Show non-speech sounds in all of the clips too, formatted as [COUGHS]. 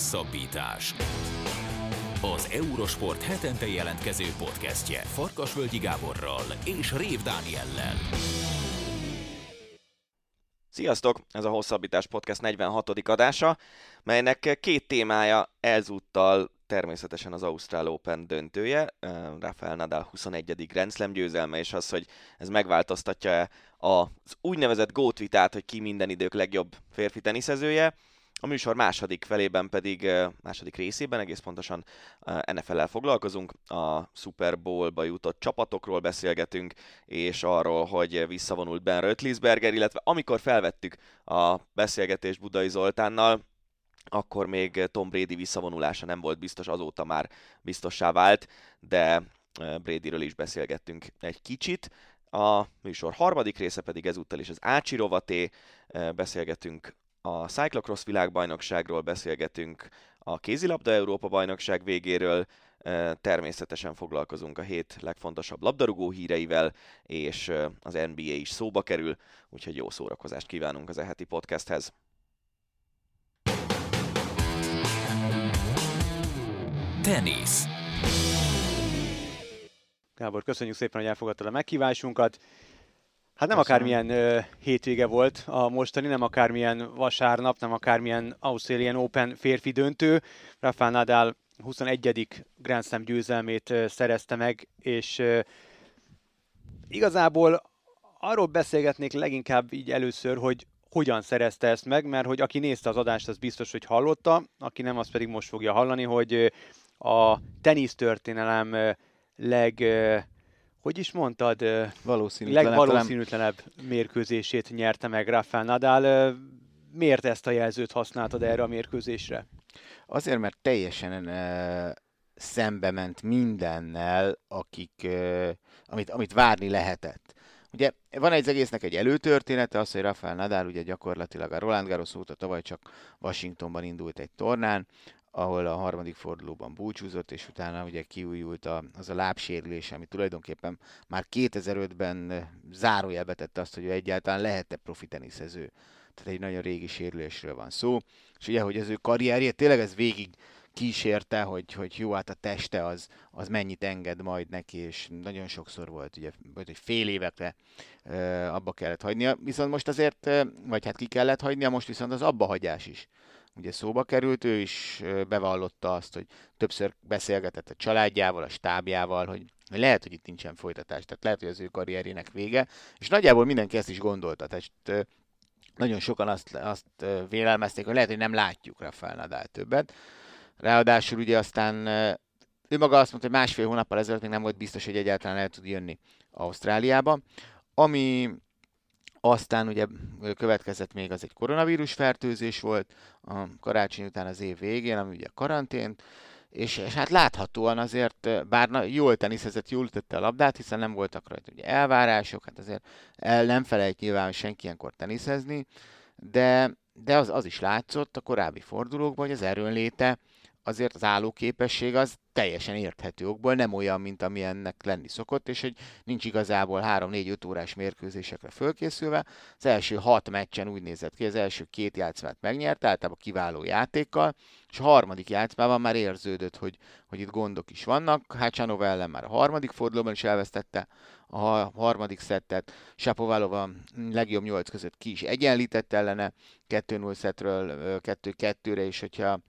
Hosszabbítás. Az Eurosport hetente jelentkező podcastje Farkasvölgyi Gáborral és Rév Dániellel. Sziasztok! Ez a Hosszabbítás Podcast 46. adása, melynek két témája ezúttal természetesen az Ausztrál Open döntője, Rafael Nadal 21. Grand Slam győzelme, és az, hogy ez megváltoztatja az úgynevezett GOAT vitát, hogy ki minden idők legjobb férfi teniszezője, a műsor második felében pedig, második részében egész pontosan NFL-el foglalkozunk, a Super Bowl-ba jutott csapatokról beszélgetünk, és arról, hogy visszavonult Ben Rötlisberger, illetve amikor felvettük a beszélgetést Budai Zoltánnal, akkor még Tom Brady visszavonulása nem volt biztos, azóta már biztossá vált, de Bradyről is beszélgettünk egy kicsit. A műsor harmadik része pedig ezúttal is az Ácsi rovaté, beszélgetünk a Cyclocross világbajnokságról, beszélgetünk a kézilabda Európa bajnokság végéről, természetesen foglalkozunk a hét legfontosabb labdarúgó híreivel, és az NBA is szóba kerül, úgyhogy jó szórakozást kívánunk az eheti podcasthez. Tenisz. Gábor, köszönjük szépen, hogy elfogadtad a meghívásunkat. Hát nem Köszönöm. akármilyen ö, hétvége volt a mostani, nem akármilyen vasárnap, nem akármilyen Australian Open férfi döntő. Rafael Nadal 21. Grand Slam győzelmét ö, szerezte meg, és ö, igazából arról beszélgetnék leginkább így először, hogy hogyan szerezte ezt meg, mert hogy aki nézte az adást, az biztos, hogy hallotta, aki nem, az pedig most fogja hallani, hogy a tenisztörténelem leg hogy is mondtad, valószínűtlenebb, legvalószínűtlenebb talán... mérkőzését nyerte meg Rafael Nadal. Miért ezt a jelzőt használtad erre a mérkőzésre? Azért, mert teljesen uh, szembe ment mindennel, akik, uh, amit, amit várni lehetett. Ugye van egy egésznek egy előtörténete, az, hogy Rafael Nadal ugye gyakorlatilag a Roland Garros óta tavaly csak Washingtonban indult egy tornán, ahol a harmadik fordulóban búcsúzott, és utána ugye kiújult a, az a lábsérülés, ami tulajdonképpen már 2005-ben zárójelbe tette azt, hogy ő egyáltalán lehet-e profi teniszező. Tehát egy nagyon régi sérülésről van szó. És ugye, hogy az ő karrierje tényleg ez végig kísérte, hogy, hogy jó, hát a teste az, az mennyit enged majd neki, és nagyon sokszor volt, ugye, hogy fél évekre ö, abba kellett hagynia, viszont most azért, vagy hát ki kellett hagynia, most viszont az abbahagyás is ugye szóba került, ő is bevallotta azt, hogy többször beszélgetett a családjával, a stábjával, hogy lehet, hogy itt nincsen folytatás, tehát lehet, hogy az ő karrierjének vége, és nagyjából mindenki ezt is gondolta, tehát nagyon sokan azt, azt vélelmezték, hogy lehet, hogy nem látjuk Rafael Nadal többet. Ráadásul ugye aztán ő maga azt mondta, hogy másfél hónappal ezelőtt még nem volt biztos, hogy egyáltalán el tud jönni Ausztráliába. Ami aztán ugye következett még az egy koronavírus fertőzés volt a karácsony után az év végén, ami ugye karantént, és, és hát láthatóan azért, bár na, jól teniszezett, jól ütötte a labdát, hiszen nem voltak rajta ugye elvárások, hát azért el nem felejt nyilván, senki ilyenkor teniszezni, de, de az, az is látszott a korábbi fordulókban, hogy az erőnléte azért az állóképesség az teljesen érthető okból nem olyan, mint amilyennek lenni szokott, és hogy nincs igazából 3-4-5 órás mérkőzésekre fölkészülve. Az első hat meccsen úgy nézett ki, az első két játszmát megnyerte, általában kiváló játékkal, és a harmadik játszmában már érződött, hogy, hogy itt gondok is vannak. Hácsanova ellen már a harmadik fordulóban is elvesztette a harmadik szettet, Sapovalova legjobb nyolc között ki is egyenlített ellene, 2-0 szettről 2-2-re, és hogyha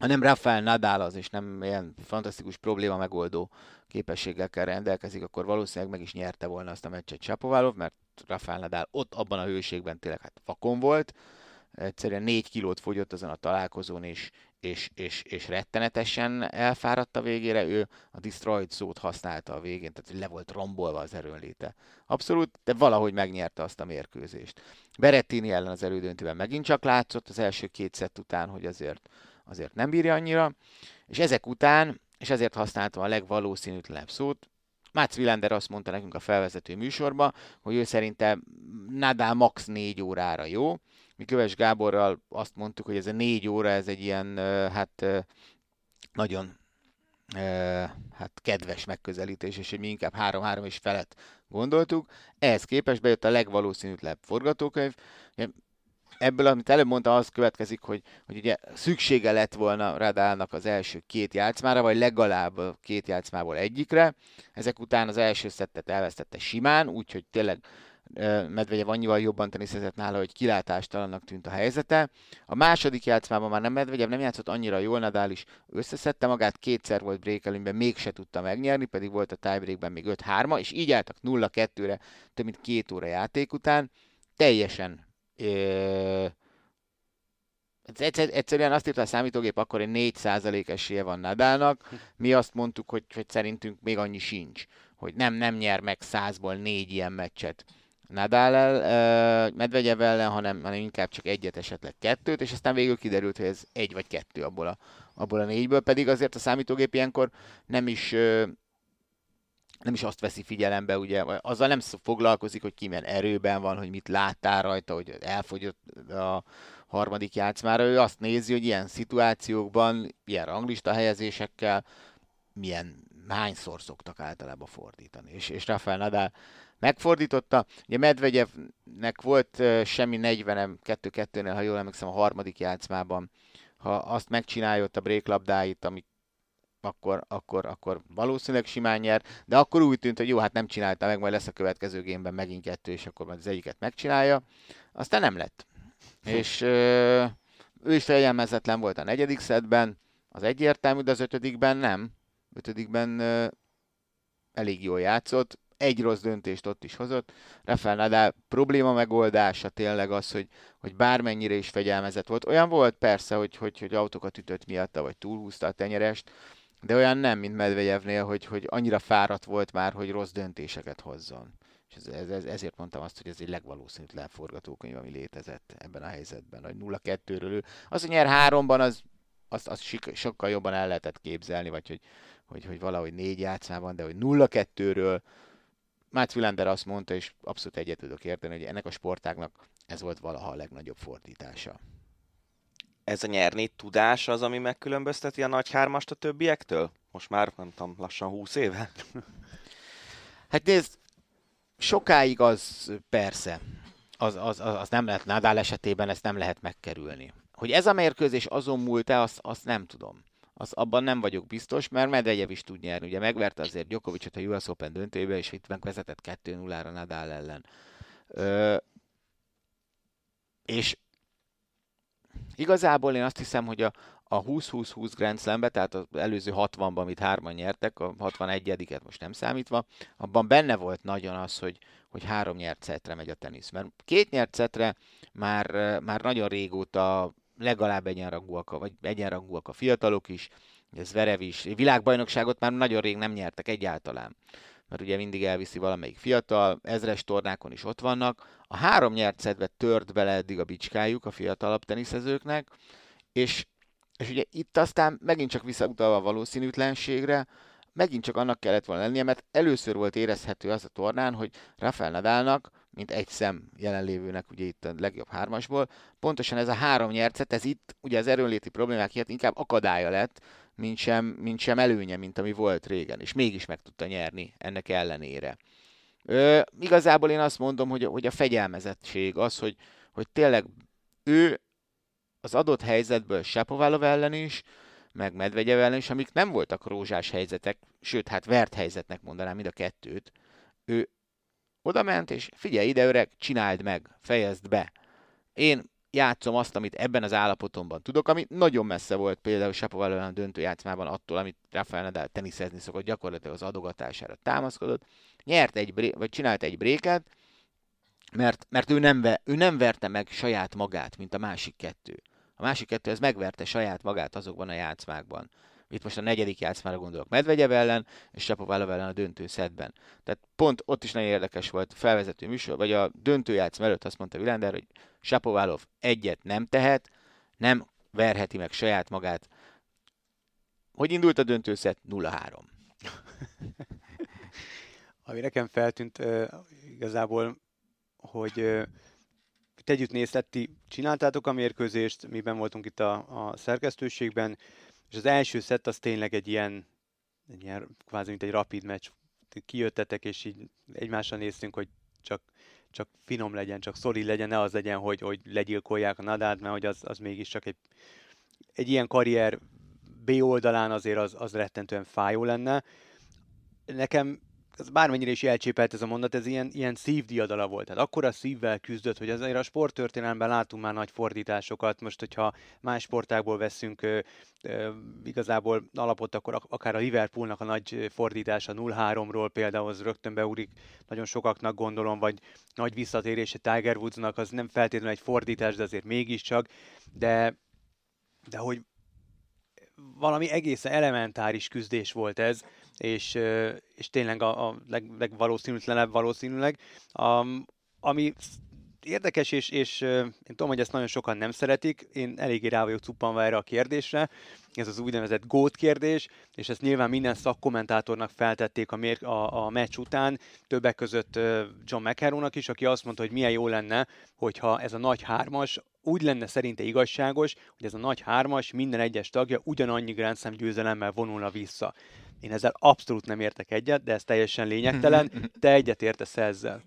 ha nem Rafael Nadal az, és nem ilyen fantasztikus probléma megoldó képességekkel rendelkezik, akkor valószínűleg meg is nyerte volna azt a meccset Sapovalov, mert Rafael Nadal ott abban a hőségben tényleg hát vakon volt, egyszerűen négy kilót fogyott azon a találkozón, és, és, és, és rettenetesen elfáradt a végére, ő a destroyed szót használta a végén, tehát le volt rombolva az erőnléte. Abszolút, de valahogy megnyerte azt a mérkőzést. Berettini ellen az elődöntőben megint csak látszott az első két szett után, hogy azért azért nem bírja annyira, és ezek után, és ezért használtam a legvalószínűtlenebb szót, Mats Wilander azt mondta nekünk a felvezető műsorban, hogy ő szerinte Nadal max. négy órára jó. Mi Köves Gáborral azt mondtuk, hogy ez a négy óra, ez egy ilyen, hát nagyon hát kedves megközelítés, és hogy mi inkább három-három és felett gondoltuk. Ehhez képest bejött a legvalószínűtlenebb forgatókönyv. Ebből, amit előbb mondtam, az következik, hogy, hogy ugye szüksége lett volna Radálnak az első két játszmára, vagy legalább a két játszmából egyikre. Ezek után az első szettet elvesztette simán, úgyhogy tényleg Medvegyev annyival jobban teniszezett nála, hogy kilátástalannak tűnt a helyzete. A második játszmában már nem Medvegyev nem játszott annyira jól, Nadal is összeszedte magát, kétszer volt break mégse tudta megnyerni, pedig volt a tiebreakben még 5-3, és így álltak 0-2-re több mint két óra játék után. Teljesen egyszerűen azt írta a számítógép, akkor egy 4% esélye van Nadalnak. Mi azt mondtuk, hogy, hogy szerintünk még annyi sincs, hogy nem, nem nyer meg százból négy ilyen meccset Nadal el, Medvegyev ellen, hanem, hanem inkább csak egyet, esetleg kettőt, és aztán végül kiderült, hogy ez egy vagy kettő abból a, abból a négyből, pedig azért a számítógép ilyenkor nem is nem is azt veszi figyelembe, ugye, azzal nem foglalkozik, hogy ki milyen erőben van, hogy mit láttál rajta, hogy elfogyott a harmadik játszmára. Ő azt nézi, hogy ilyen szituációkban, ilyen ranglista helyezésekkel milyen, hányszor szoktak általában fordítani. És, és Rafael Nadal megfordította. Ugye Medvegyevnek volt semmi 40 2-2-nél, ha jól emlékszem, a harmadik játszmában. Ha azt megcsinálja a break labdáit, amik akkor, akkor, akkor valószínűleg simán nyer, de akkor úgy tűnt, hogy jó, hát nem csinálta meg, majd lesz a következő gémben megint kettő, és akkor majd az egyiket megcsinálja. Aztán nem lett. és ö, ő is fegyelmezetlen volt a negyedik szedben, az egyértelmű, de az ötödikben nem. Ötödikben ö, elég jól játszott, egy rossz döntést ott is hozott. Rafael Nadal probléma megoldása tényleg az, hogy, hogy bármennyire is fegyelmezett volt. Olyan volt persze, hogy, hogy, hogy autókat ütött miatta, vagy túlhúzta a tenyerest, de olyan nem, mint Medvegyevnél, hogy, hogy annyira fáradt volt már, hogy rossz döntéseket hozzon. És ez, ez, ezért mondtam azt, hogy ez egy legvalószínűtlen forgatókönyv, ami létezett ebben a helyzetben, hogy 0-2-ről Az, hogy nyer háromban, az, az, az sokkal jobban el lehetett képzelni, vagy hogy, hogy, hogy valahogy négy játszmában, de hogy 0-2-ről Mats Wilander azt mondta, és abszolút egyet tudok érteni, hogy ennek a sportágnak ez volt valaha a legnagyobb fordítása ez a nyerni tudás az, ami megkülönbözteti a nagy hármast a többiektől? Most már, nem tudom, lassan 20 éve? [LAUGHS] Hát nézd, sokáig az persze, az, az, az, az nem lehet, Nadal esetében ezt nem lehet megkerülni. Hogy ez a mérkőzés azon múlt-e, azt, azt nem tudom. Az, abban nem vagyok biztos, mert Medvegyev is tud nyerni. Ugye megverte azért Djokovicot a US Open döntőjébe, és itt megvezetett 2-0-ra Nadal ellen. Ö, és Igazából én azt hiszem, hogy a, a 20-20-20 Grand Slam-be, tehát az előző 60-ban, amit hárman nyertek, a 61-et most nem számítva, abban benne volt nagyon az, hogy, hogy három nyert szetre megy a tenisz. Mert két nyert szetre már, már nagyon régóta legalább egyenrangúak, vagy egyenrangúak a fiatalok is, ez Verev is. Világbajnokságot már nagyon rég nem nyertek egyáltalán mert ugye mindig elviszi valamelyik fiatal, ezres tornákon is ott vannak. A három nyert szedve tört bele eddig a bicskájuk a fiatalabb teniszezőknek, és, és ugye itt aztán megint csak visszautalva a valószínűtlenségre, megint csak annak kellett volna lennie, mert először volt érezhető az a tornán, hogy Rafael Nadalnak, mint egy szem jelenlévőnek ugye itt a legjobb hármasból, pontosan ez a három nyercet, ez itt ugye az erőnléti problémák miatt inkább akadálya lett, mint sem, mint sem előnye, mint ami volt régen, és mégis meg tudta nyerni ennek ellenére. Ö, igazából én azt mondom, hogy, hogy a fegyelmezettség az, hogy, hogy tényleg ő az adott helyzetből Sapovalov ellen is, meg Medvegyev ellen is, amik nem voltak rózsás helyzetek, sőt, hát vert helyzetnek mondanám mind a kettőt, ő oda ment, és figyelj ide, öreg, csináld meg, fejezd be. Én játszom azt, amit ebben az állapotomban tudok, ami nagyon messze volt például Sapoval a döntő játszmában attól, amit Rafael Nadal teniszezni szokott, gyakorlatilag az adogatására támaszkodott. Nyert egy, bré- vagy csinált egy bréket, mert, mert ő, nem ve, ő nem verte meg saját magát, mint a másik kettő. A másik kettő ez megverte saját magát azokban a játszmákban. Itt most a negyedik játszmára gondolok Medvegyev ellen, és Sapovalov ellen a döntő szedben. Tehát pont ott is nagyon érdekes volt felvezető műsor, vagy a döntő játszma előtt azt mondta Vilander, hogy Sapovalov egyet nem tehet, nem verheti meg saját magát. Hogy indult a döntőszet? 0-3. [LAUGHS] Ami nekem feltűnt uh, igazából, hogy uh, együtt néztetti, csináltátok a mérkőzést, miben voltunk itt a, a szerkesztőségben, és az első szett az tényleg egy ilyen, egy ilyen kvázi mint egy rapid meccs. Kijöttetek, és így egymásra néztünk, hogy csak csak finom legyen, csak szolid legyen, ne az legyen, hogy, hogy legyilkolják a Nadát, mert hogy az, az mégiscsak egy, egy ilyen karrier B oldalán azért az, az rettentően fájó lenne. Nekem ez bármennyire is elcsépelt ez a mondat, ez ilyen, ilyen szívdiadala volt. Tehát akkor a szívvel küzdött, hogy azért a sporttörténelemben látunk már nagy fordításokat. Most, hogyha más sportákból veszünk ö, ö, igazából alapot, akkor akár a Liverpoolnak a nagy fordítása 0-3-ról például az rögtön beúrik nagyon sokaknak gondolom, vagy nagy visszatérése Tiger Woodsnak, az nem feltétlenül egy fordítás, de azért mégiscsak. De, de hogy valami egészen elementáris küzdés volt ez, és, és tényleg a, a leg, legvalószínűtlenebb valószínűleg. Um, ami érdekes, és, és én tudom, hogy ezt nagyon sokan nem szeretik, én eléggé rá vagyok cuppanva erre a kérdésre, ez az úgynevezett GOAT kérdés, és ezt nyilván minden szakkommentátornak feltették a, mér, a, a meccs után, többek között John McEnroe-nak is, aki azt mondta, hogy milyen jó lenne, hogyha ez a nagy hármas úgy lenne szerinte igazságos, hogy ez a nagy hármas minden egyes tagja ugyanannyi Grand Slam győzelemmel vonulna vissza. Én ezzel abszolút nem értek egyet, de ez teljesen lényegtelen. Te egyet értesz ezzel.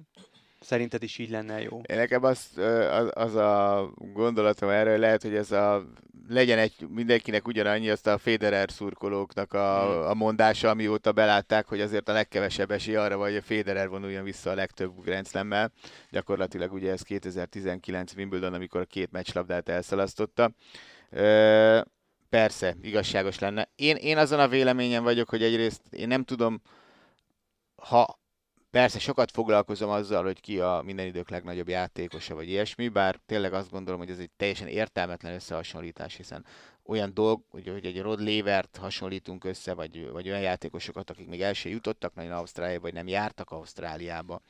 Szerinted is így lenne jó? Én nekem az, az, az a gondolatom erről, lehet, hogy ez a legyen egy, mindenkinek ugyanannyi, azt a Federer szurkolóknak a, hmm. a mondása, amióta belátták, hogy azért a legkevesebb esély arra vagy, hogy a Federer vonuljon vissza a legtöbb Grand Slam-mel. Gyakorlatilag ugye ez 2019 Wimbledon, amikor a két meccslabdát elszalasztotta. Persze, igazságos lenne. Én, én azon a véleményen vagyok, hogy egyrészt én nem tudom, ha persze sokat foglalkozom azzal, hogy ki a minden idők legnagyobb játékosa, vagy ilyesmi, bár tényleg azt gondolom, hogy ez egy teljesen értelmetlen összehasonlítás, hiszen olyan dolg, hogy, hogy egy Rod Levert hasonlítunk össze, vagy, vagy olyan játékosokat, akik még el sem jutottak nagyon Ausztráliába, vagy nem jártak Ausztráliába.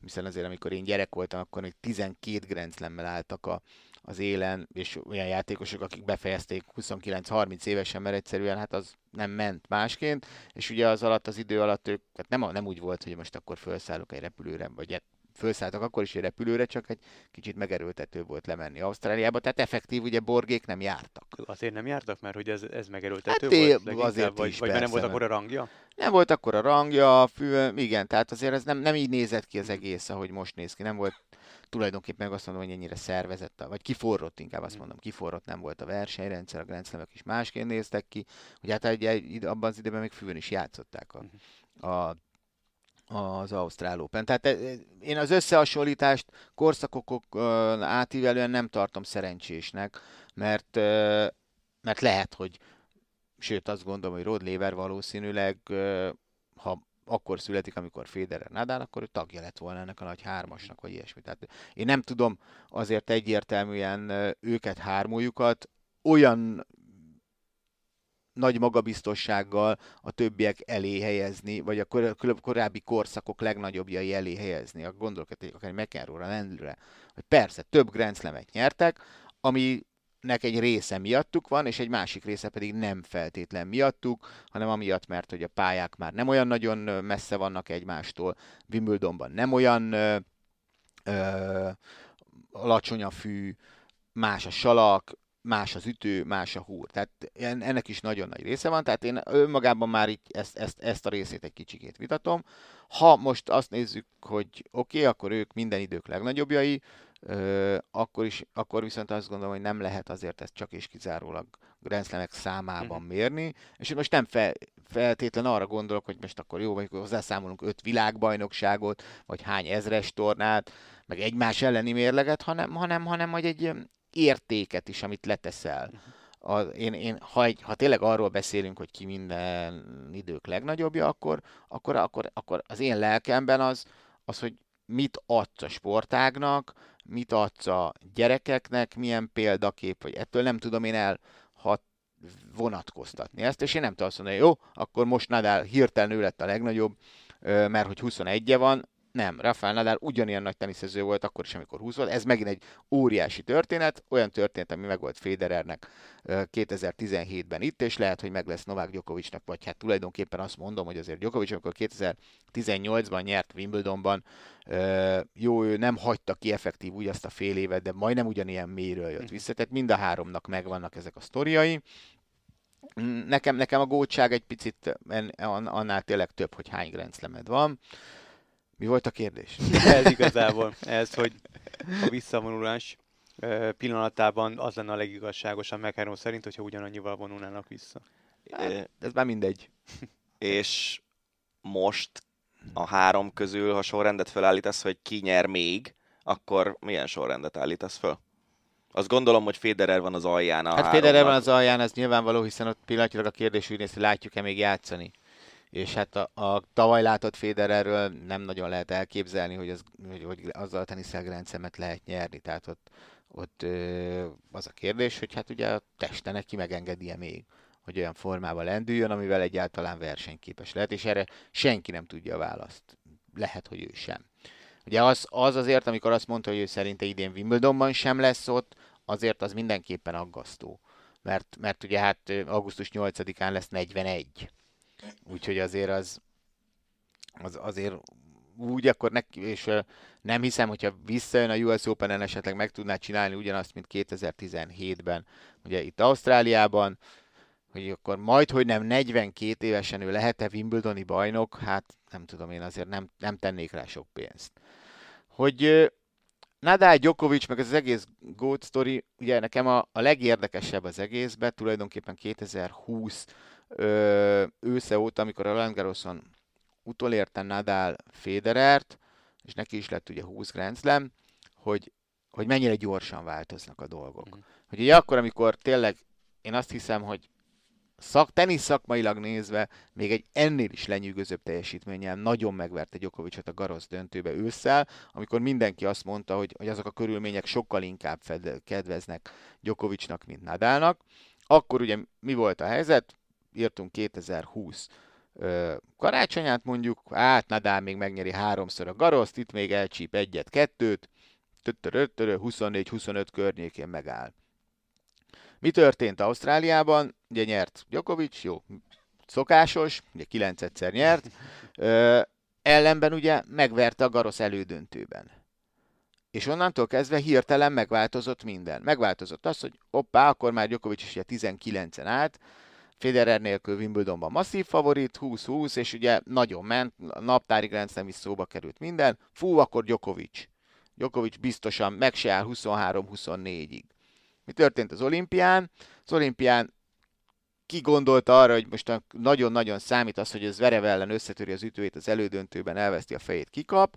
Hiszen azért, amikor én gyerek voltam, akkor még 12 Grand álltak a, az élen, és olyan játékosok, akik befejezték 29-30 évesen, mert egyszerűen hát az nem ment másként, és ugye az alatt, az idő alatt ők, hát nem, nem úgy volt, hogy most akkor felszállok egy repülőre, vagy felszálltak akkor is egy repülőre, csak egy kicsit megerőltető volt lemenni Ausztráliába, tehát effektív ugye borgék nem jártak. Azért nem jártak, mert hogy ez, ez megerőltető hát volt? Azért vagy, is, vagy persze, nem volt akkor a rangja? Nem volt akkor a rangja, fű, igen, tehát azért ez nem, nem így nézett ki az egész, ahogy most néz ki. Nem volt tulajdonképpen meg azt mondom, hogy ennyire szervezett, vagy kiforrott inkább azt mondom, kiforrott nem volt a versenyrendszer, a Grand is másként néztek ki, hogy hát egy, abban az időben még fűn is játszották a, a az Ausztrál Open. Tehát én az összehasonlítást korszakok átívelően nem tartom szerencsésnek, mert, mert lehet, hogy sőt azt gondolom, hogy Rod Laver valószínűleg, ha akkor születik, amikor Federer Nadal, akkor ő tagja lett volna ennek a nagy hármasnak, vagy ilyesmi. Tehát én nem tudom azért egyértelműen őket hármójukat olyan nagy magabiztossággal a többiek elé helyezni, vagy a kor- korábbi korszakok legnagyobbjai elé helyezni. Gondolok akár McEnroe-ra, Lendlre, hogy persze több Grand Slam-et nyertek, ami nek egy része miattuk van, és egy másik része pedig nem feltétlen miattuk, hanem amiatt, mert hogy a pályák már nem olyan nagyon messze vannak egymástól, Wimbledonban nem olyan ö, alacsony a fű, más a salak, más az ütő, más a húr. Tehát ennek is nagyon nagy része van, tehát én önmagában már így ezt, ezt, ezt a részét egy kicsikét vitatom. Ha most azt nézzük, hogy oké, okay, akkor ők minden idők legnagyobbjai, akkor, is, akkor viszont azt gondolom, hogy nem lehet azért ezt csak és kizárólag Grand Slam-ek számában uh-huh. mérni, és én most nem fel, feltétlen arra gondolok, hogy most akkor jó, vagy hozzászámolunk öt világbajnokságot, vagy hány ezres tornát, meg egymás elleni mérleget, hanem, hanem, hanem hogy egy értéket is, amit leteszel. Uh-huh. A, én, én, ha, egy, ha tényleg arról beszélünk, hogy ki minden idők legnagyobbja, akkor, akkor, akkor, akkor az én lelkemben az, az, hogy mit adsz a sportágnak, mit adsz a gyerekeknek, milyen példakép, vagy ettől nem tudom én el hat vonatkoztatni ezt, és én nem tudom azt mondani, jó, akkor most Nadal hirtelen ő lett a legnagyobb, mert hogy 21-e van, nem, Rafael Nadal ugyanilyen nagy teniszező volt akkor is, amikor 20 volt. Ez megint egy óriási történet, olyan történet, ami meg volt Federernek 2017-ben itt, és lehet, hogy meg lesz Novák Djokovicnak, vagy hát tulajdonképpen azt mondom, hogy azért Djokovic, amikor 2018-ban nyert Wimbledonban, jó, ő nem hagyta ki effektív úgy azt a fél évet, de majdnem ugyanilyen mélyről jött hm. vissza, tehát mind a háromnak megvannak ezek a sztoriai. Nekem, nekem a gótság egy picit annál tényleg több, hogy hány Grand van Mi volt a kérdés? [LAUGHS] Ez igazából, ez, hogy a visszavonulás pillanatában az lenne a legigazságosabb McEnroe szerint, hogyha ugyanannyival vonulnának vissza. Hát, ez már mindegy. [LAUGHS] És most a három közül, ha sorrendet felállítasz, hogy ki nyer még, akkor milyen sorrendet állítasz föl? Azt gondolom, hogy Federer van az alján a Hát Federer van az alján, ez nyilvánvaló, hiszen ott pillanatilag a kérdés úgy néz, hogy látjuk-e még játszani. És hát a, a tavaly látott Federerről nem nagyon lehet elképzelni, hogy, az, hogy, hogy azzal a teniszelgrendszermet lehet nyerni. Tehát ott, ott ö, az a kérdés, hogy hát ugye a teste neki megengedi-e még, hogy olyan formában lendüljön, amivel egyáltalán versenyképes lehet, és erre senki nem tudja a választ. Lehet, hogy ő sem. Ugye az, az azért, amikor azt mondta, hogy ő szerinte idén Wimbledonban sem lesz ott, azért az mindenképpen aggasztó. Mert, mert ugye hát augusztus 8-án lesz 41. Úgyhogy azért az, az azért úgy akkor neki, és nem hiszem, hogyha visszajön a US Open-en esetleg meg tudná csinálni ugyanazt, mint 2017-ben, ugye itt Ausztráliában, hogy akkor majd, hogy nem 42 évesen ő lehet-e Wimbledoni bajnok, hát nem tudom, én azért nem, nem tennék rá sok pénzt. Hogy Nadal, Djokovic, meg ez az egész GOAT story, ugye nekem a, a legérdekesebb az egészben, tulajdonképpen 2020 ö, ősze óta, amikor a Roland Garroson utolérte Nadal Federert, és neki is lett ugye 20 Grand Slam, hogy, hogy mennyire gyorsan változnak a dolgok. Mm. Hogy ugye akkor, amikor tényleg én azt hiszem, hogy szak, tenisz szakmailag nézve még egy ennél is lenyűgözőbb teljesítménnyel nagyon megverte Gyokovicsot a Garosz döntőbe ősszel, amikor mindenki azt mondta, hogy, hogy azok a körülmények sokkal inkább fed, kedveznek Gyokovicsnak, mint Nadálnak. Akkor ugye mi volt a helyzet? Írtunk 2020 ö, karácsonyát mondjuk, hát Nadal még megnyeri háromszor a Garoszt, itt még elcsíp egyet-kettőt, 24-25 környékén megáll. Mi történt Ausztráliában? Ugye nyert Djokovic, jó, szokásos, ugye 9 egyszer nyert, ö, ellenben ugye megverte a Garosz elődöntőben. És onnantól kezdve hirtelen megváltozott minden. Megváltozott az, hogy hoppá, akkor már Djokovic is ugye 19-en állt, Federer nélkül Wimbledonban masszív favorit, 20-20, és ugye nagyon ment, a naptári rendszem is szóba került minden. Fú, akkor Djokovic. Djokovic biztosan meg se áll 23-24-ig. Mi történt az olimpián? Az olimpián ki gondolta arra, hogy most nagyon-nagyon számít az, hogy ez Verev ellen összetöri az ütőjét az elődöntőben, elveszti a fejét, kikap,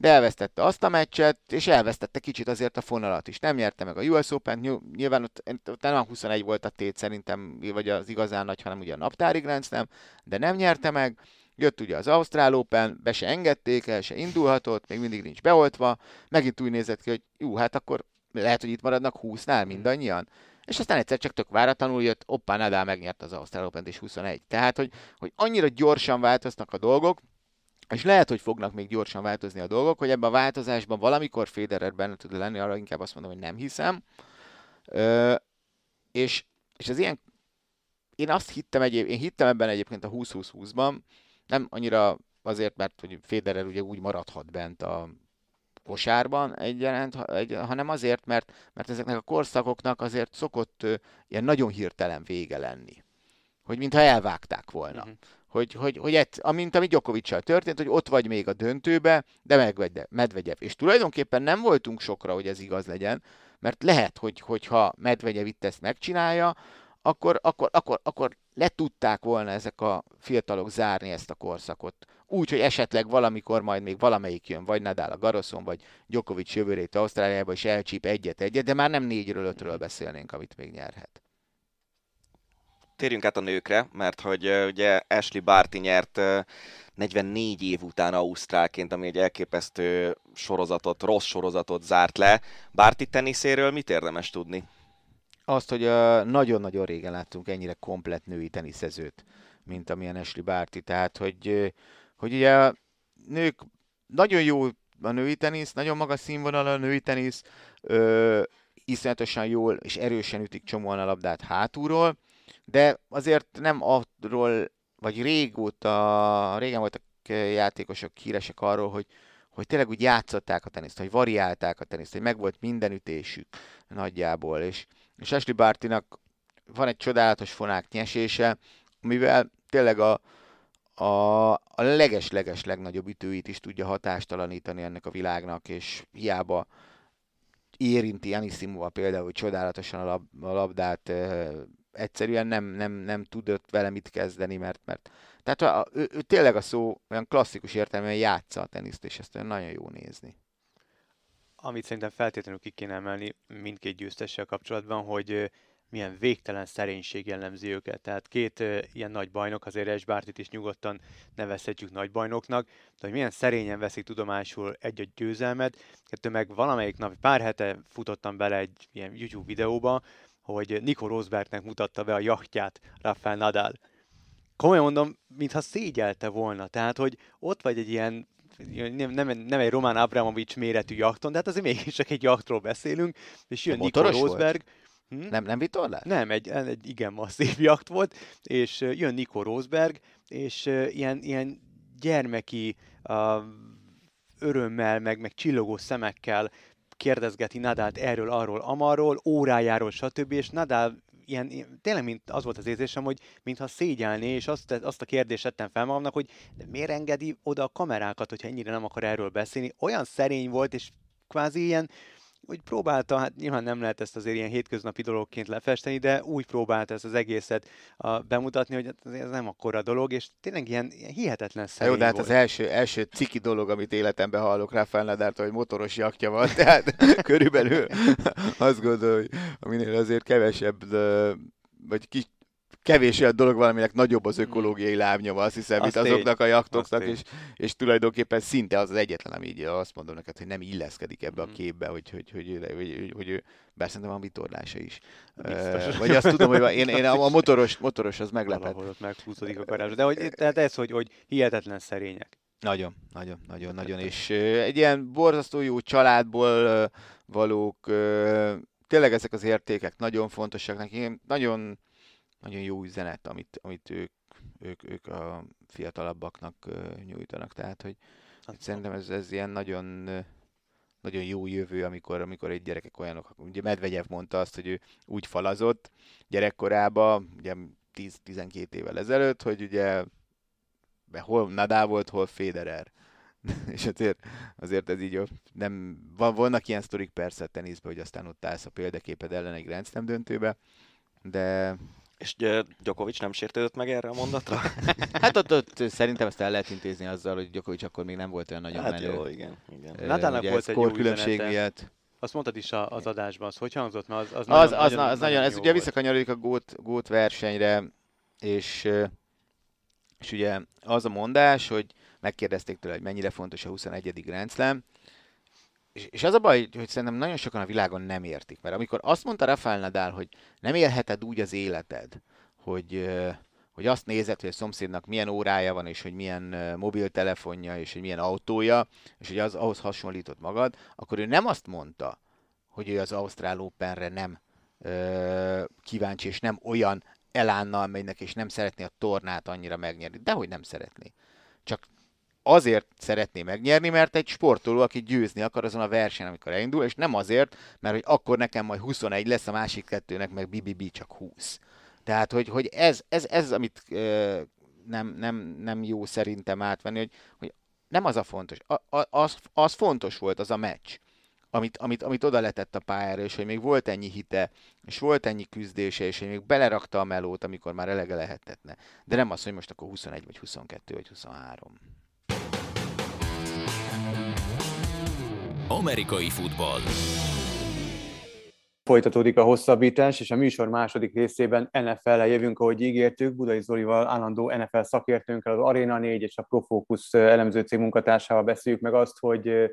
de elvesztette azt a meccset, és elvesztette kicsit azért a fonalat is. Nem nyerte meg a US Open, nyilván ott, ott nem 21 volt a tét szerintem, vagy az igazán nagy, hanem ugye a naptári Grand Slam, de nem nyerte meg. Jött ugye az Ausztrál Open, be se engedték el, se indulhatott, még mindig nincs beoltva. Megint úgy nézett ki, hogy jó, hát akkor lehet, hogy itt maradnak 20-nál mindannyian. És aztán egyszer csak tök váratlanul jött, oppá, Nadal megnyert az Ausztrál Open és 21. Tehát, hogy, hogy annyira gyorsan változnak a dolgok, és lehet, hogy fognak még gyorsan változni a dolgok, hogy ebben a változásban valamikor Federer benne tud lenni, arra inkább azt mondom, hogy nem hiszem. Ö, és, és az ilyen, én azt hittem egyéb, én hittem ebben egyébként a 20-20-20-ban, nem annyira azért, mert hogy Federer ugye úgy maradhat bent a kosárban egyaránt, egy, hanem azért, mert, mert ezeknek a korszakoknak azért szokott ö, ilyen nagyon hirtelen vége lenni. Hogy mintha elvágták volna. Uh-huh. Hogy, hogy, hogy egy, amint ami Gyokovicsal történt, hogy ott vagy még a döntőbe, de megvegye, Medvegyev. És tulajdonképpen nem voltunk sokra, hogy ez igaz legyen, mert lehet, hogy, hogyha Medvegyev itt ezt megcsinálja, akkor, akkor, akkor, akkor le tudták volna ezek a fiatalok zárni ezt a korszakot. Úgy, hogy esetleg valamikor majd még valamelyik jön, vagy Nadal a Garoszon, vagy Djokovic jövőre itt Ausztráliába, és elcsíp egyet-egyet, de már nem négyről, ötről beszélnénk, amit még nyerhet. Térjünk át a nőkre, mert hogy ugye Ashley Barty nyert uh, 44 év után Ausztrálként, ami egy elképesztő sorozatot, rossz sorozatot zárt le. Barty teniszéről mit érdemes tudni? Azt, hogy nagyon-nagyon régen láttunk ennyire komplet női teniszezőt, mint amilyen Ashley Barty. Tehát, hogy hogy ugye a nők nagyon jó a női tenisz, nagyon magas színvonal a női tenisz, ö, iszonyatosan jól és erősen ütik csomóan a labdát hátulról, de azért nem arról, vagy régóta, régen voltak játékosok híresek arról, hogy, hogy tényleg úgy játszották a teniszt, hogy variálták a teniszt, hogy megvolt minden ütésük nagyjából, és, és Ashley Bartinak van egy csodálatos fonák nyesése, amivel tényleg a, a, a leges-leges legnagyobb ütőit is tudja hatástalanítani ennek a világnak, és hiába érinti Anisimova például csodálatosan a, lab, a labdát, egyszerűen nem, nem, nem tudott vele mit kezdeni, mert, mert tehát a, ő, ő, tényleg a szó olyan klasszikus értelemben játsza a teniszt, és ezt nagyon jó nézni. Amit szerintem feltétlenül ki kéne emelni mindkét győztessel kapcsolatban, hogy milyen végtelen szerénység jellemzi őket. Tehát két ilyen nagy bajnok, azért Esbártit is nyugodtan nevezhetjük nagy bajnoknak, de hogy milyen szerényen veszik tudomásul egy-egy győzelmet, kettő meg valamelyik nap, pár hete futottam bele egy ilyen YouTube videóba, hogy Nico Rosbergnek mutatta be a jachtját Rafael Nadal. Komolyan mondom, mintha szégyelte volna. Tehát, hogy ott vagy egy ilyen nem, nem, nem egy Roman Abramovics méretű jachton, de hát azért mégis csak egy jachtról beszélünk, és jön Nico Rosberg. Volt? Hm? Nem, nem vitorlás? Nem, egy, egy igen masszív jacht volt, és jön Nico Rosberg, és ilyen, ilyen gyermeki uh, örömmel, meg, meg csillogó szemekkel kérdezgeti Nadált erről, arról, amarról, órájáról, stb. És Nadal ilyen, tényleg mint az volt az érzésem, hogy mintha szégyelné, és azt, azt a kérdést tettem fel magamnak, hogy de miért engedi oda a kamerákat, hogyha ennyire nem akar erről beszélni. Olyan szerény volt, és kvázi ilyen, úgy próbálta, hát nyilván nem lehet ezt azért ilyen hétköznapi dologként lefesteni, de úgy próbálta ezt az egészet a, bemutatni, hogy ez nem akkora dolog, és tényleg ilyen, ilyen hihetetlen szerény Jó, de hát volt. az első, első ciki dolog, amit életemben hallok rá Nadalt, hogy motoros jakja van, [LAUGHS] tehát körülbelül azt gondolom, hogy aminél azért kevesebb vagy kis, kevés olyan dolog valaminek nagyobb az ökológiai lábnyoma, azt hiszem, mint azoknak a jaktoknak, és, és tulajdonképpen szinte az az egyetlen, ami így azt mondom neked, hogy nem illeszkedik ebbe a mm. képbe, hogy, hogy, hogy, hogy, hogy, hogy ő, bár szerintem van vitorlása is. Biztos. Vagy azt tudom, hogy én, én a [LAUGHS] motoros, motoros az meglepett. Valahol ott meghúzódik a garázs. De hogy, tehát ez, hogy, hogy hihetetlen szerények. Nagyon, nagyon, nagyon, nagyon. És egy ilyen borzasztó jó családból valók, tényleg ezek az értékek nagyon fontosak nekem. Nagyon nagyon jó üzenet, amit, amit ők, ők, ők a fiatalabbaknak nyújtanak. Tehát, hogy, hogy szerintem ez, ez ilyen nagyon, nagyon jó jövő, amikor, amikor egy gyerekek olyanok, ugye Medvegyev mondta azt, hogy ő úgy falazott gyerekkorában, ugye 10-12 évvel ezelőtt, hogy ugye hol Nadal volt, hol Federer. [LAUGHS] és azért, azért ez így nem, van, vannak ilyen sztorik persze teniszben, hogy aztán ott állsz a példaképed ellen egy Grand Slam döntőbe, de, és Djokovic nem sértődött meg erre a mondatra? [LAUGHS] hát ott, ott szerintem ezt el lehet intézni azzal, hogy Djokovic akkor még nem volt olyan nagyon hát menő. Jó, igen. igen. Nadalnak volt egy jó különbség miatt. Azt mondtad is az adásban, az hogy hangzott? Mert az, az, az, nagyon, az, nagyon, az nagyon, ez ugye visszakanyarodik a gót, gót versenyre, és, és ugye az a mondás, hogy megkérdezték tőle, hogy mennyire fontos a 21. Grand Slam, és, és az a baj, hogy szerintem nagyon sokan a világon nem értik, mert amikor azt mondta Rafael Nadal, hogy nem élheted úgy az életed, hogy, hogy azt nézed, hogy a szomszédnak milyen órája van, és hogy milyen mobiltelefonja, és hogy milyen autója, és hogy az ahhoz hasonlított magad, akkor ő nem azt mondta, hogy ő az Ausztrál Openre nem ö, kíváncsi, és nem olyan elánnal megynek, és nem szeretné a tornát annyira megnyerni. Dehogy nem szeretné. Csak azért szeretné megnyerni, mert egy sportoló, aki győzni akar azon a versenyen, amikor elindul, és nem azért, mert hogy akkor nekem majd 21 lesz, a másik kettőnek meg BBB csak 20. Tehát, hogy, hogy ez, ez, ez, amit ö, nem, nem, nem jó szerintem átvenni, hogy, hogy nem az a fontos. A, a, az, az fontos volt, az a meccs, amit, amit, amit oda letett a pályára, és hogy még volt ennyi hite, és volt ennyi küzdése, és hogy még belerakta a melót, amikor már elege lehetetne. De nem az, hogy most akkor 21, vagy 22, vagy 23. Amerikai futball. Folytatódik a hosszabbítás, és a műsor második részében NFL-le jövünk, ahogy ígértük, Budai Zolival, állandó NFL szakértőnkkel, az Arena 4 és a Profocus elemző cég munkatársával beszéljük meg azt, hogy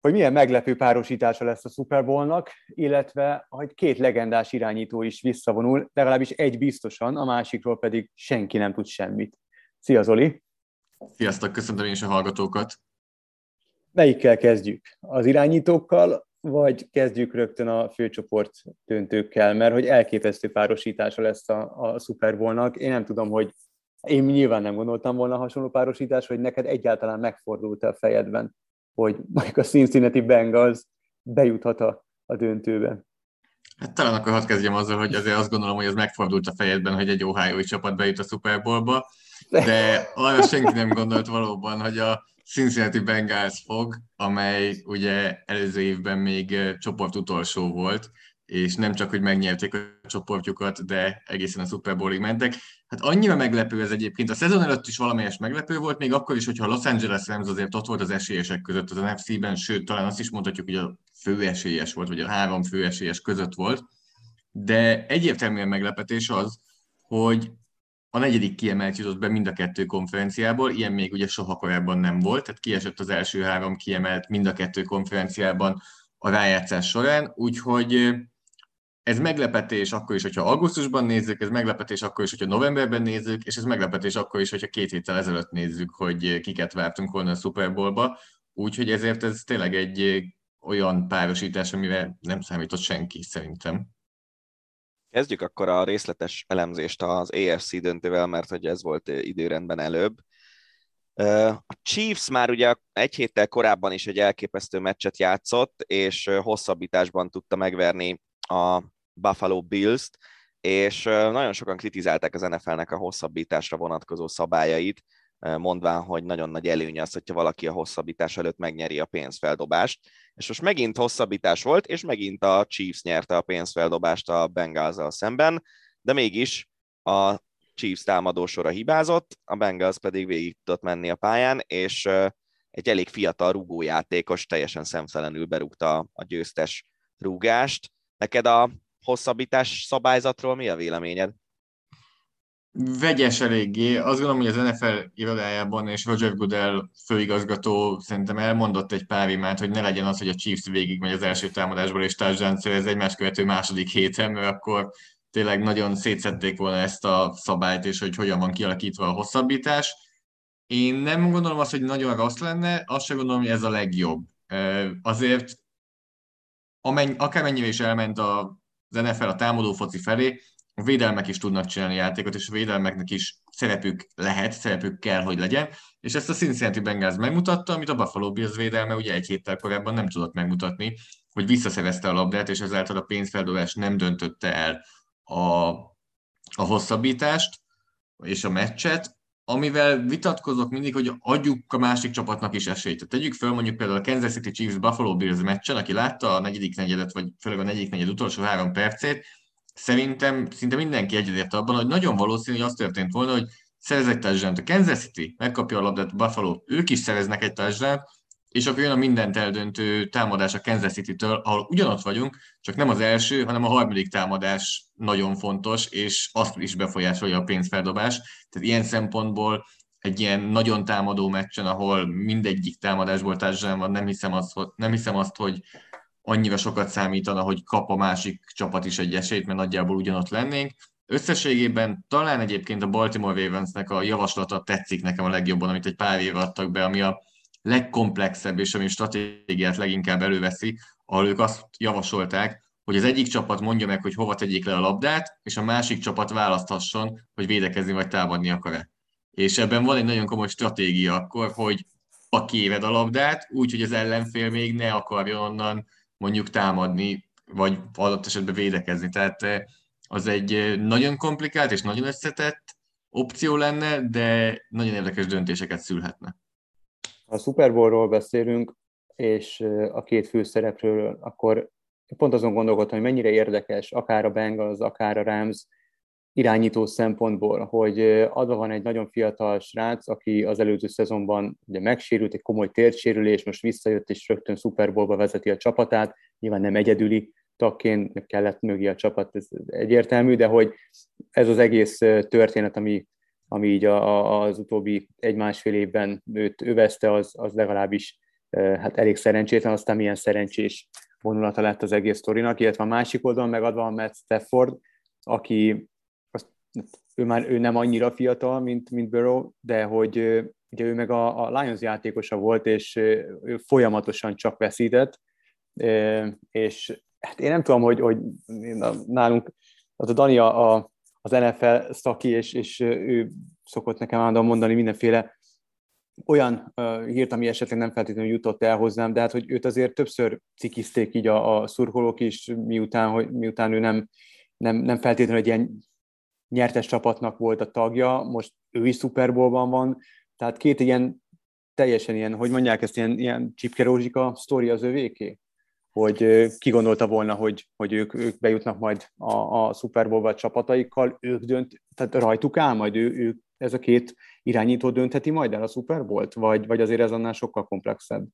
hogy milyen meglepő párosítása lesz a Super Bowl-nak, illetve hogy két legendás irányító is visszavonul, legalábbis egy biztosan, a másikról pedig senki nem tud semmit. Szia Zoli! Sziasztok, köszöntöm én is a hallgatókat! Melyikkel kezdjük? Az irányítókkal, vagy kezdjük rögtön a főcsoport döntőkkel, mert hogy elképesztő párosítása lesz a, a Super Bowl-nak. Én nem tudom, hogy én nyilván nem gondoltam volna hasonló párosítás, hogy neked egyáltalán megfordult a fejedben, hogy mondjuk a Cincinnati Bengals bejuthat a, a döntőbe. Hát talán akkor hadd kezdjem azzal, hogy azért azt gondolom, hogy ez megfordult a fejedben, hogy egy ohio csapat bejut a Super Bowl-ba. de arra senki nem gondolt valóban, hogy a Cincinnati Bengals fog, amely ugye előző évben még csoport utolsó volt, és nem csak, hogy megnyerték a csoportjukat, de egészen a Super Bowlig mentek. Hát annyira meglepő ez egyébként. A szezon előtt is valamelyes meglepő volt, még akkor is, hogyha a Los Angeles Rams azért ott volt az esélyesek között az NFC-ben, sőt, talán azt is mondhatjuk, hogy a fő esélyes volt, vagy a három fő esélyes között volt. De egyértelműen meglepetés az, hogy a negyedik kiemelt jutott be mind a kettő konferenciából, ilyen még ugye soha korábban nem volt, tehát kiesett az első három kiemelt mind a kettő konferenciában a rájátszás során, úgyhogy ez meglepetés akkor is, hogyha augusztusban nézzük, ez meglepetés akkor is, hogyha novemberben nézzük, és ez meglepetés akkor is, hogyha két héttel ezelőtt nézzük, hogy kiket vártunk volna a Super Bowlba. Úgyhogy ezért ez tényleg egy olyan párosítás, amire nem számított senki szerintem. Kezdjük akkor a részletes elemzést az AFC döntővel, mert hogy ez volt időrendben előbb. A Chiefs már ugye egy héttel korábban is egy elképesztő meccset játszott, és hosszabbításban tudta megverni a Buffalo Bills-t, és nagyon sokan kritizálták az NFL-nek a hosszabbításra vonatkozó szabályait, mondván, hogy nagyon nagy előny az, hogyha valaki a hosszabbítás előtt megnyeri a pénzfeldobást. És most megint hosszabbítás volt, és megint a Chiefs nyerte a pénzfeldobást a bengals szemben, de mégis a Chiefs támadósora hibázott, a Bengals pedig végig tudott menni a pályán, és egy elég fiatal rúgójátékos teljesen szemtelenül berúgta a győztes rúgást. Neked a hosszabbítás szabályzatról mi a véleményed? Vegyes eléggé. Azt gondolom, hogy az NFL irodájában és Roger Goodell főigazgató szerintem elmondott egy pár imát, hogy ne legyen az, hogy a Chiefs végig megy az első támadásból és touchdown ez egymás követő második héten, mert akkor tényleg nagyon szétszették volna ezt a szabályt, és hogy hogyan van kialakítva a hosszabbítás. Én nem gondolom azt, hogy nagyon rossz lenne, azt sem gondolom, hogy ez a legjobb. Azért amenny, akármennyire is elment a, az NFL a támadó foci felé, a védelmek is tudnak csinálni játékot, és a védelmeknek is szerepük lehet, szerepük kell, hogy legyen, és ezt a Cincinnati Bengals megmutatta, amit a Buffalo Bills védelme ugye egy héttel korábban nem tudott megmutatni, hogy visszaszerezte a labdát, és ezáltal a pénzfeldobás nem döntötte el a, a hosszabbítást és a meccset, amivel vitatkozok mindig, hogy adjuk a másik csapatnak is esélyt. Tehát tegyük fel mondjuk például a Kansas City Chiefs Buffalo Bills meccsen, aki látta a negyedik negyedet, vagy főleg a negyedik negyed utolsó három percét, szerintem szinte mindenki egyetért abban, hogy nagyon valószínű, hogy az történt volna, hogy szerez egy touchdown a Kansas City, megkapja a labdát Buffalo, ők is szereznek egy touchdown és akkor jön a mindent eldöntő támadás a Kansas City-től, ahol ugyanott vagyunk, csak nem az első, hanem a harmadik támadás nagyon fontos, és azt is befolyásolja a pénzfeldobás. Tehát ilyen szempontból egy ilyen nagyon támadó meccsen, ahol mindegyik támadásból társadalom van, nem hiszem, azt, nem hiszem azt, hogy annyira sokat számítana, hogy kap a másik csapat is egy esélyt, mert nagyjából ugyanott lennénk. Összességében talán egyébként a Baltimore Ravensnek a javaslata tetszik nekem a legjobban, amit egy pár év adtak be, ami a legkomplexebb és ami stratégiát leginkább előveszi, ahol ők azt javasolták, hogy az egyik csapat mondja meg, hogy hova tegyék le a labdát, és a másik csapat választhasson, hogy védekezni vagy támadni akar-e. És ebben van egy nagyon komoly stratégia akkor, hogy a kéved a labdát, úgy, hogy az ellenfél még ne akarjon onnan mondjuk támadni, vagy adott esetben védekezni. Tehát eh, az egy eh, nagyon komplikált és nagyon összetett opció lenne, de nagyon érdekes döntéseket szülhetne. Ha a Super Bowlról beszélünk, és eh, a két főszereplőről, akkor pont azon gondolkodtam, hogy mennyire érdekes, akár a Bengals, akár a Rams irányító szempontból, hogy adva van egy nagyon fiatal srác, aki az előző szezonban ugye megsérült, egy komoly térsérülés, most visszajött és rögtön Super vezeti a csapatát, nyilván nem egyedüli tagként kellett mögé a csapat, ez egyértelmű, de hogy ez az egész történet, ami, ami így a, a, az utóbbi egy-másfél évben őt övezte, az, az legalábbis hát elég szerencsétlen, aztán milyen szerencsés vonulata lett az egész sztorinak, illetve a másik oldalon megadva a Matt Stafford, aki ő már ő nem annyira fiatal, mint, mint Burrow, de hogy ugye ő meg a, a Lions játékosa volt, és ő folyamatosan csak veszített, és hát én nem tudom, hogy, hogy nálunk az a Dani a, a, az NFL szaki, és, és ő szokott nekem állandóan mondani mindenféle olyan hírt, ami esetleg nem feltétlenül jutott el hozzám, de hát, hogy őt azért többször cikizték így a, a szurkolók is, miután, hogy, miután ő nem, nem, nem feltétlenül egy ilyen nyertes csapatnak volt a tagja, most ő is Super Bowlban van, tehát két ilyen teljesen ilyen, hogy mondják ezt, ilyen, ilyen csipkerózsika sztori az övéké? Hogy ki gondolta volna, hogy, hogy ők, ők bejutnak majd a, a Super Bowl csapataikkal, ők dönt, tehát rajtuk áll majd ő, ők, ez a két irányító döntheti majd el a Super Bowl-t, vagy, vagy azért ez annál sokkal komplexebb?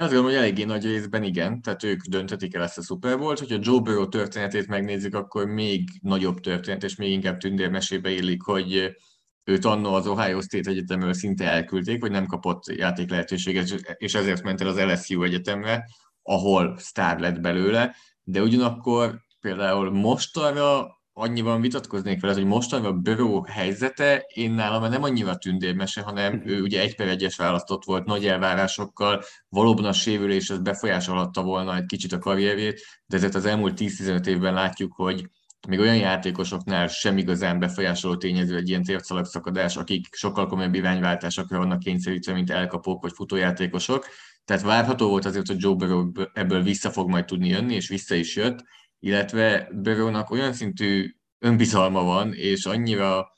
Azt gondolom, hogy eléggé nagy részben igen, tehát ők dönthetik el ezt a Super Bowl-t. Hogyha Joe Burrow történetét megnézzük, akkor még nagyobb történet, és még inkább tündérmesébe illik, hogy őt annó az Ohio State Egyetemről szinte elküldték, vagy nem kapott játék lehetőséget, és ezért ment el az LSU Egyetemre, ahol sztár lett belőle, de ugyanakkor például mostanra annyiban vitatkoznék vele, hogy mostanra a Burrow helyzete, én nálam nem annyira tündérmese, hanem mhm. ő ugye egy per egyes választott volt nagy elvárásokkal, valóban a sérülés az befolyásolhatta volna egy kicsit a karrierjét, de ezért az elmúlt 10-15 évben látjuk, hogy még olyan játékosoknál sem igazán befolyásoló tényező egy ilyen térszalagszakadás, akik sokkal komolyabb irányváltásokra vannak kényszerítve, mint elkapók vagy futójátékosok. Tehát várható volt azért, hogy Joe Burrow ebből vissza fog majd tudni jönni, és vissza is jött, illetve Burrownak olyan szintű önbizalma van, és annyira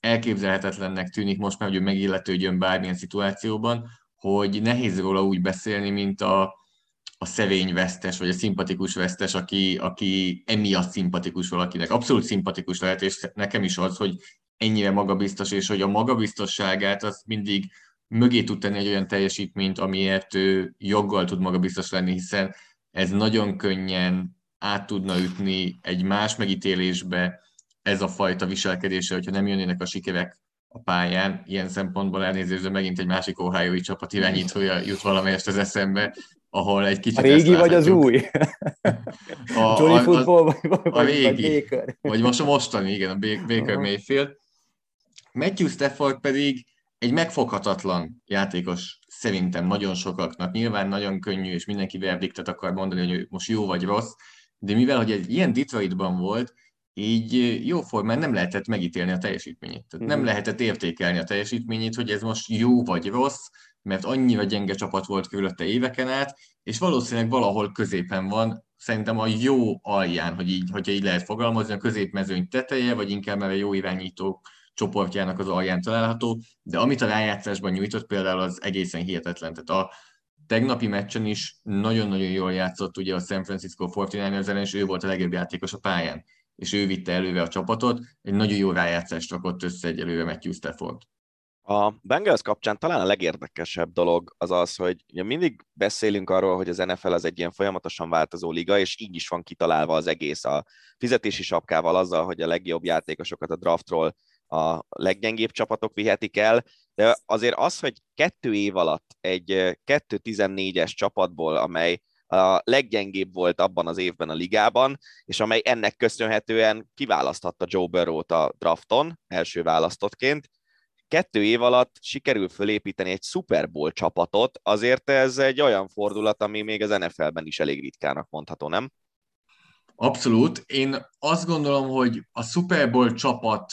elképzelhetetlennek tűnik most már, hogy ő megilletődjön bármilyen szituációban, hogy nehéz róla úgy beszélni, mint a, a szevény vesztes, vagy a szimpatikus vesztes, aki, aki emiatt szimpatikus valakinek. Abszolút szimpatikus lehet, és nekem is az, hogy ennyire magabiztos, és hogy a magabiztosságát az mindig mögé tud tenni egy olyan teljesítményt, amiért ő joggal tud magabiztos lenni, hiszen ez nagyon könnyen át tudna ütni egy más megítélésbe ez a fajta viselkedése, hogyha nem jönnének a sikerek a pályán. Ilyen szempontból elnézést, megint egy másik ohio csapat irányítója jut valamelyest az eszembe, ahol egy kicsit... A régi vagy az új? A, [LAUGHS] Johnny a, Football vagy, vagy, a régi, vagy Baker? Vagy most a mostani, igen, a Baker uh-huh. Mayfield. Matthew Stafford pedig egy megfoghatatlan játékos szerintem nagyon sokaknak. Nyilván nagyon könnyű, és mindenki verdiktet akar mondani, hogy most jó vagy rossz, de mivel hogy egy ilyen Detroitban volt, így jóformán nem lehetett megítélni a teljesítményét. Tehát nem mhm. lehetett értékelni a teljesítményét, hogy ez most jó vagy rossz, mert annyira gyenge csapat volt körülötte éveken át, és valószínűleg valahol középen van, szerintem a jó alján, hogy így, hogyha így lehet fogalmazni, a középmezőny teteje, vagy inkább már a jó irányító csoportjának az alján található, de amit a rájátszásban nyújtott például az egészen hihetetlen. Tehát a tegnapi meccsen is nagyon-nagyon jól játszott ugye a San Francisco 49ers ellen, és ő volt a legjobb játékos a pályán, és ő vitte előre a csapatot, egy nagyon jó rájátszást rakott össze egy előre Matthew Stafford. A Bengals kapcsán talán a legérdekesebb dolog az az, hogy mindig beszélünk arról, hogy az NFL az egy ilyen folyamatosan változó liga, és így is van kitalálva az egész a fizetési sapkával azzal, hogy a legjobb játékosokat a draftról a leggyengébb csapatok vihetik el, de azért az, hogy kettő év alatt egy 2-14-es csapatból, amely a leggyengébb volt abban az évben a ligában, és amely ennek köszönhetően kiválaszthatta Joe Burrow-t a drafton, első választottként, kettő év alatt sikerül fölépíteni egy Super Bowl csapatot, azért ez egy olyan fordulat, ami még az NFL-ben is elég ritkának mondható, nem? Abszolút. Én azt gondolom, hogy a Super Bowl csapat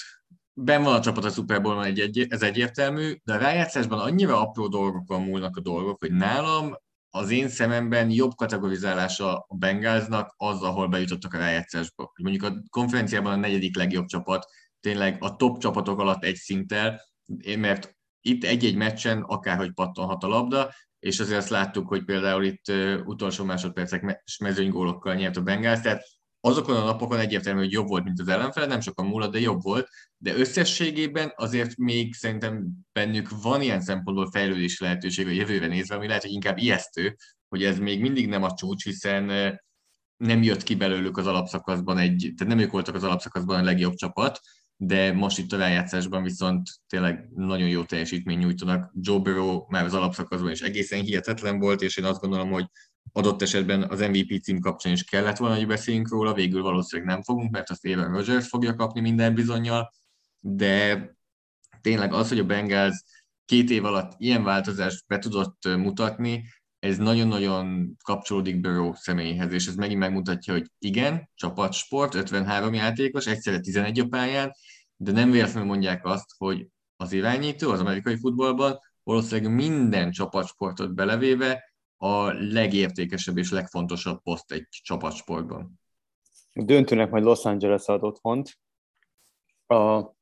ben van a csapat a Super Bowl, egy, egy, ez egyértelmű, de a rájátszásban annyira apró dolgokon múlnak a dolgok, hogy nálam az én szememben jobb kategorizálása a Bengalsnak az, ahol bejutottak a rájátszásba. Mondjuk a konferenciában a negyedik legjobb csapat, tényleg a top csapatok alatt egy szinttel, mert itt egy-egy meccsen akárhogy pattanhat a labda, és azért azt láttuk, hogy például itt utolsó másodpercek mezőnygólokkal nyert a Bengals, tehát azokon a napokon egyértelmű, hogy jobb volt, mint az ellenfele, nem sokan múlott, de jobb volt, de összességében azért még szerintem bennük van ilyen szempontból fejlődési lehetőség a jövőre nézve, ami lehet, hogy inkább ijesztő, hogy ez még mindig nem a csúcs, hiszen nem jött ki belőlük az alapszakaszban egy, tehát nem ők voltak az alapszakaszban a legjobb csapat, de most itt a rájátszásban viszont tényleg nagyon jó teljesítmény nyújtanak. Joe Burrow már az alapszakaszban is egészen hihetetlen volt, és én azt gondolom, hogy adott esetben az MVP cím kapcsán is kellett volna, hogy beszéljünk róla, végül valószínűleg nem fogunk, mert azt Aaron Rodgers fogja kapni minden bizonyal, de tényleg az, hogy a Bengals két év alatt ilyen változást be tudott mutatni, ez nagyon-nagyon kapcsolódik Burrow személyéhez, és ez megint megmutatja, hogy igen, csapatsport, 53 játékos, egyszerre 11 a pályán, de nem véletlenül mondják azt, hogy az irányító az amerikai futballban valószínűleg minden csapatsportot belevéve a legértékesebb és legfontosabb poszt egy csapatsportban. Döntőnek majd Los Angeles ad otthont. A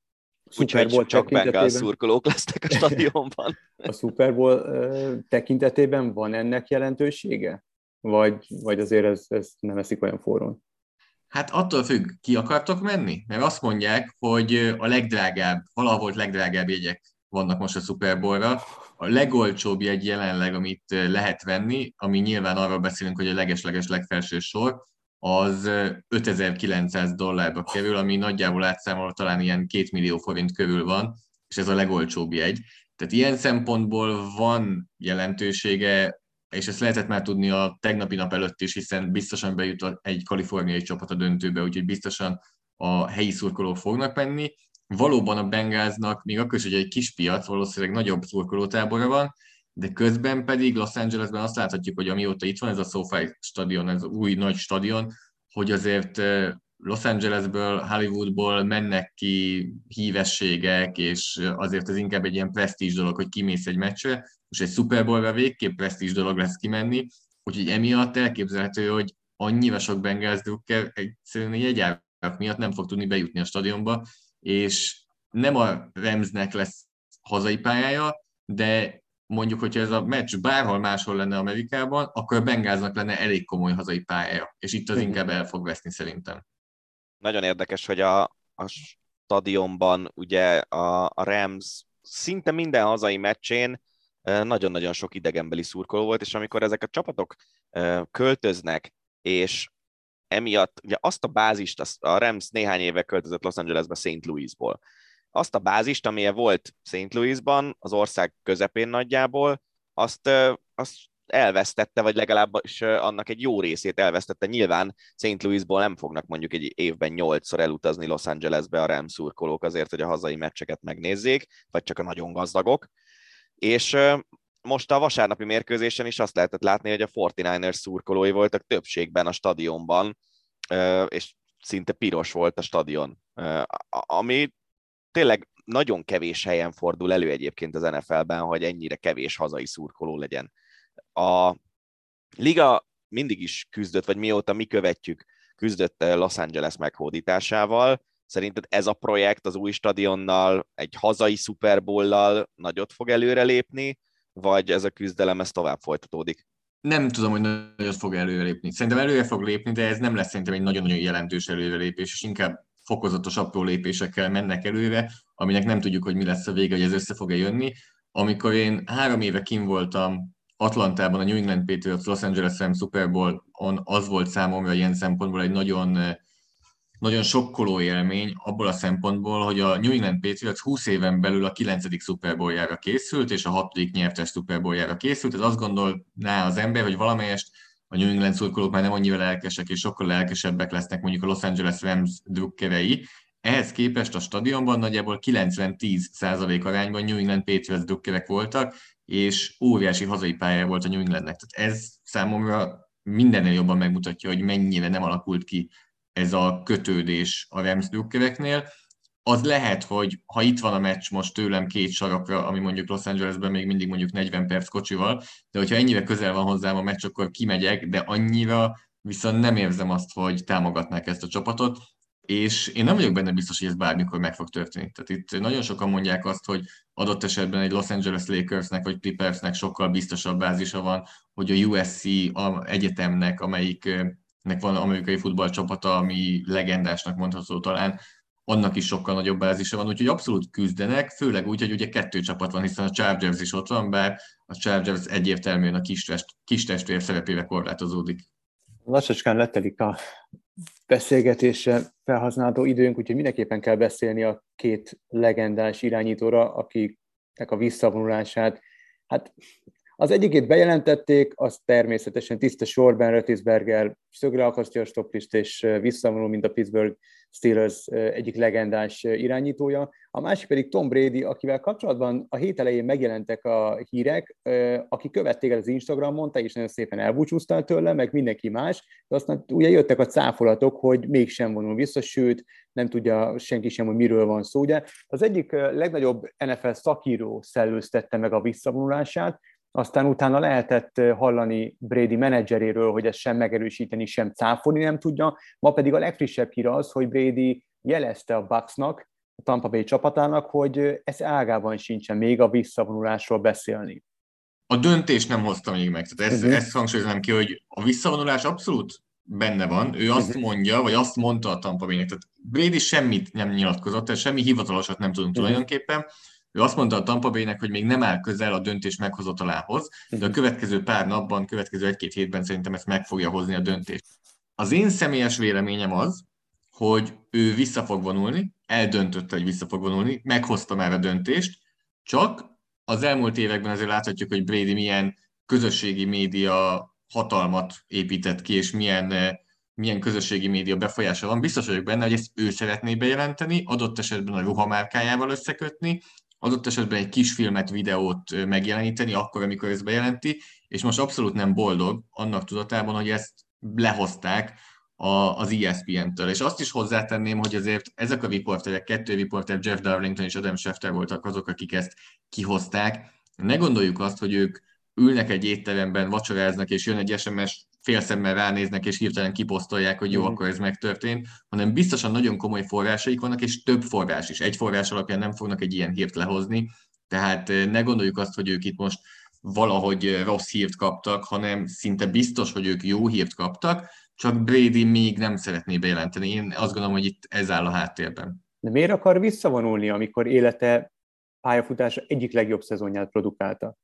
Super Bowl csak Bengal szurkolók lesznek a stadionban. [LAUGHS] A Super Bowl tekintetében van ennek jelentősége? Vagy, vagy azért ez, ez nem eszik olyan forrón? Hát attól függ, ki akartok menni? Mert azt mondják, hogy a legdrágább, valahol legdrágább jegyek vannak most a Super Bowl-ra. A legolcsóbb jegy jelenleg, amit lehet venni, ami nyilván arról beszélünk, hogy a legesleges legfelső sor, az 5900 dollárba kerül, ami nagyjából átszámolva talán ilyen 2 millió forint körül van, és ez a legolcsóbb jegy. Tehát ilyen szempontból van jelentősége, és ezt lehetett már tudni a tegnapi nap előtt is, hiszen biztosan bejut egy kaliforniai csapat a döntőbe, úgyhogy biztosan a helyi szurkolók fognak menni. Valóban a Bengáznak, még akkor is, hogy egy kis piac, valószínűleg nagyobb szurkolótábora van, de közben pedig Los Angelesben azt láthatjuk, hogy amióta itt van ez a SoFi stadion, ez új nagy stadion, hogy azért Los Angelesből, Hollywoodból mennek ki hívességek, és azért ez inkább egy ilyen presztízs dolog, hogy kimész egy meccsre, és egy Super Bowl-ra végképp presztízs dolog lesz kimenni, úgyhogy emiatt elképzelhető, hogy annyira sok Bengals Drucker egyszerűen egy miatt nem fog tudni bejutni a stadionba, és nem a Remsnek lesz hazai pályája, de mondjuk, hogyha ez a meccs bárhol máshol lenne Amerikában, akkor a Bengáznak lenne elég komoly hazai pályája, és itt az uh-huh. inkább el fog veszni szerintem. Nagyon érdekes, hogy a, a stadionban ugye a, a Rams szinte minden hazai meccsén nagyon-nagyon sok idegenbeli szurkoló volt, és amikor ezek a csapatok költöznek, és emiatt ugye azt a bázist, a Rams néhány éve költözött Los Angelesbe St. Louisból, azt a bázist, amilyen volt St. Louisban, az ország közepén nagyjából, azt, azt elvesztette, vagy legalábbis annak egy jó részét elvesztette. Nyilván St. Louisból nem fognak mondjuk egy évben nyolcszor elutazni Los Angelesbe a Rams szurkolók azért, hogy a hazai meccseket megnézzék, vagy csak a nagyon gazdagok. És most a vasárnapi mérkőzésen is azt lehetett látni, hogy a 49ers szurkolói voltak többségben a stadionban, és szinte piros volt a stadion, ami tényleg nagyon kevés helyen fordul elő egyébként az NFL-ben, hogy ennyire kevés hazai szurkoló legyen. A liga mindig is küzdött, vagy mióta mi követjük, küzdött Los Angeles meghódításával. Szerinted ez a projekt az új stadionnal, egy hazai Super Bowl-lal nagyot fog előrelépni, vagy ez a küzdelem ez tovább folytatódik? Nem tudom, hogy nagyot fog előrelépni. Szerintem előre fog lépni, de ez nem lesz szerintem egy nagyon-nagyon jelentős előrelépés, és inkább fokozatos apró lépésekkel mennek előre, aminek nem tudjuk, hogy mi lesz a vége, hogy ez össze fog-e jönni. Amikor én három éve kim voltam Atlantában a New England Patriots Los Angeles Rams Super Bowl-on, az volt számomra ilyen szempontból egy nagyon, nagyon sokkoló élmény abból a szempontból, hogy a New England Patriots 20 éven belül a 9. Super Bowl-jára készült, és a 6. nyertes Super Bowl-jára készült. Ez azt gondolná az ember, hogy valamelyest a New England szurkolók már nem annyira lelkesek, és sokkal lelkesebbek lesznek mondjuk a Los Angeles Rams drukkerei. Ehhez képest a stadionban nagyjából 90-10 arányban New England Patriots drukkerek voltak, és óriási hazai pályája volt a New Englandnek. Tehát ez számomra mindennél jobban megmutatja, hogy mennyire nem alakult ki ez a kötődés a Rams drukkereknél az lehet, hogy ha itt van a meccs most tőlem két sarokra, ami mondjuk Los Angelesben még mindig mondjuk 40 perc kocsival, de hogyha ennyire közel van hozzám a meccs, akkor kimegyek, de annyira viszont nem érzem azt, hogy támogatnák ezt a csapatot, és én nem vagyok benne biztos, hogy ez bármikor meg fog történni. Tehát itt nagyon sokan mondják azt, hogy adott esetben egy Los Angeles Lakersnek vagy Clippersnek sokkal biztosabb bázisa van, hogy a USC a egyetemnek, amelyiknek van amerikai futballcsapata, ami legendásnak mondható talán, annak is sokkal nagyobb bázisa van, úgyhogy abszolút küzdenek, főleg úgy, hogy ugye kettő csapat van, hiszen a Chargers is ott van, bár a Chargers egyértelműen a kis, test, kis testvér szerepével korlátozódik. Lassacskán letelik a beszélgetésre felhasználható időnk, úgyhogy mindenképpen kell beszélni a két legendás irányítóra, akiknek a visszavonulását, hát az egyikét bejelentették, az természetesen tiszta sorban Rötisberger szögre akasztja a stoplist, és visszavonul, mint a Pittsburgh Steelers egyik legendás irányítója. A másik pedig Tom Brady, akivel kapcsolatban a hét elején megjelentek a hírek, aki követték el az Instagramon, te is nagyon szépen elbúcsúztál tőle, meg mindenki más, de aztán ugye jöttek a cáfolatok, hogy mégsem vonul vissza, sőt, nem tudja senki sem, hogy miről van szó. Ugye az egyik legnagyobb NFL szakíró szellőztette meg a visszavonulását, aztán utána lehetett hallani Brady menedzseréről, hogy ezt sem megerősíteni, sem cáfolni nem tudja. Ma pedig a legfrissebb hír az, hogy Brady jelezte a Bucksnak, a Tampa Bay csapatának, hogy ez ágában sincsen még a visszavonulásról beszélni. A döntést nem hozta még meg. Tehát ezt, uh-huh. ezt hangsúlyozom ki, hogy a visszavonulás abszolút benne van. Ő azt uh-huh. mondja, vagy azt mondta a Tampa Bay-nek. Tehát Brady semmit nem nyilatkozott, tehát semmi hivatalosat nem tudunk uh-huh. tulajdonképpen. Ő azt mondta a Tampa Bay-nek, hogy még nem áll közel a döntés meghozatalához, de a következő pár napban, következő egy-két hétben szerintem ezt meg fogja hozni a döntést. Az én személyes véleményem az, hogy ő vissza fog vonulni, eldöntötte, hogy vissza fog vonulni, meghozta már a döntést, csak az elmúlt években azért láthatjuk, hogy Brady milyen közösségi média hatalmat épített ki, és milyen, milyen közösségi média befolyása van. Biztos vagyok benne, hogy ezt ő szeretné bejelenteni, adott esetben a ruhamárkájával összekötni, adott esetben egy kis filmet, videót megjeleníteni, akkor, amikor ezt bejelenti, és most abszolút nem boldog annak tudatában, hogy ezt lehozták a, az ESPN-től. És azt is hozzátenném, hogy azért ezek a riporterek, kettő riporter, Jeff Darlington és Adam Schefter voltak azok, akik ezt kihozták. Ne gondoljuk azt, hogy ők ülnek egy étteremben, vacsoráznak, és jön egy SMS, félszemmel ránéznek, és hirtelen kiposztolják, hogy jó, mm. akkor ez megtörtént, hanem biztosan nagyon komoly forrásaik vannak, és több forrás is. Egy forrás alapján nem fognak egy ilyen hírt lehozni, tehát eh, ne gondoljuk azt, hogy ők itt most valahogy rossz hírt kaptak, hanem szinte biztos, hogy ők jó hírt kaptak, csak Brady még nem szeretné bejelenteni. Én azt gondolom, hogy itt ez áll a háttérben. De miért akar visszavonulni, amikor élete pályafutása egyik legjobb szezonját produkálta?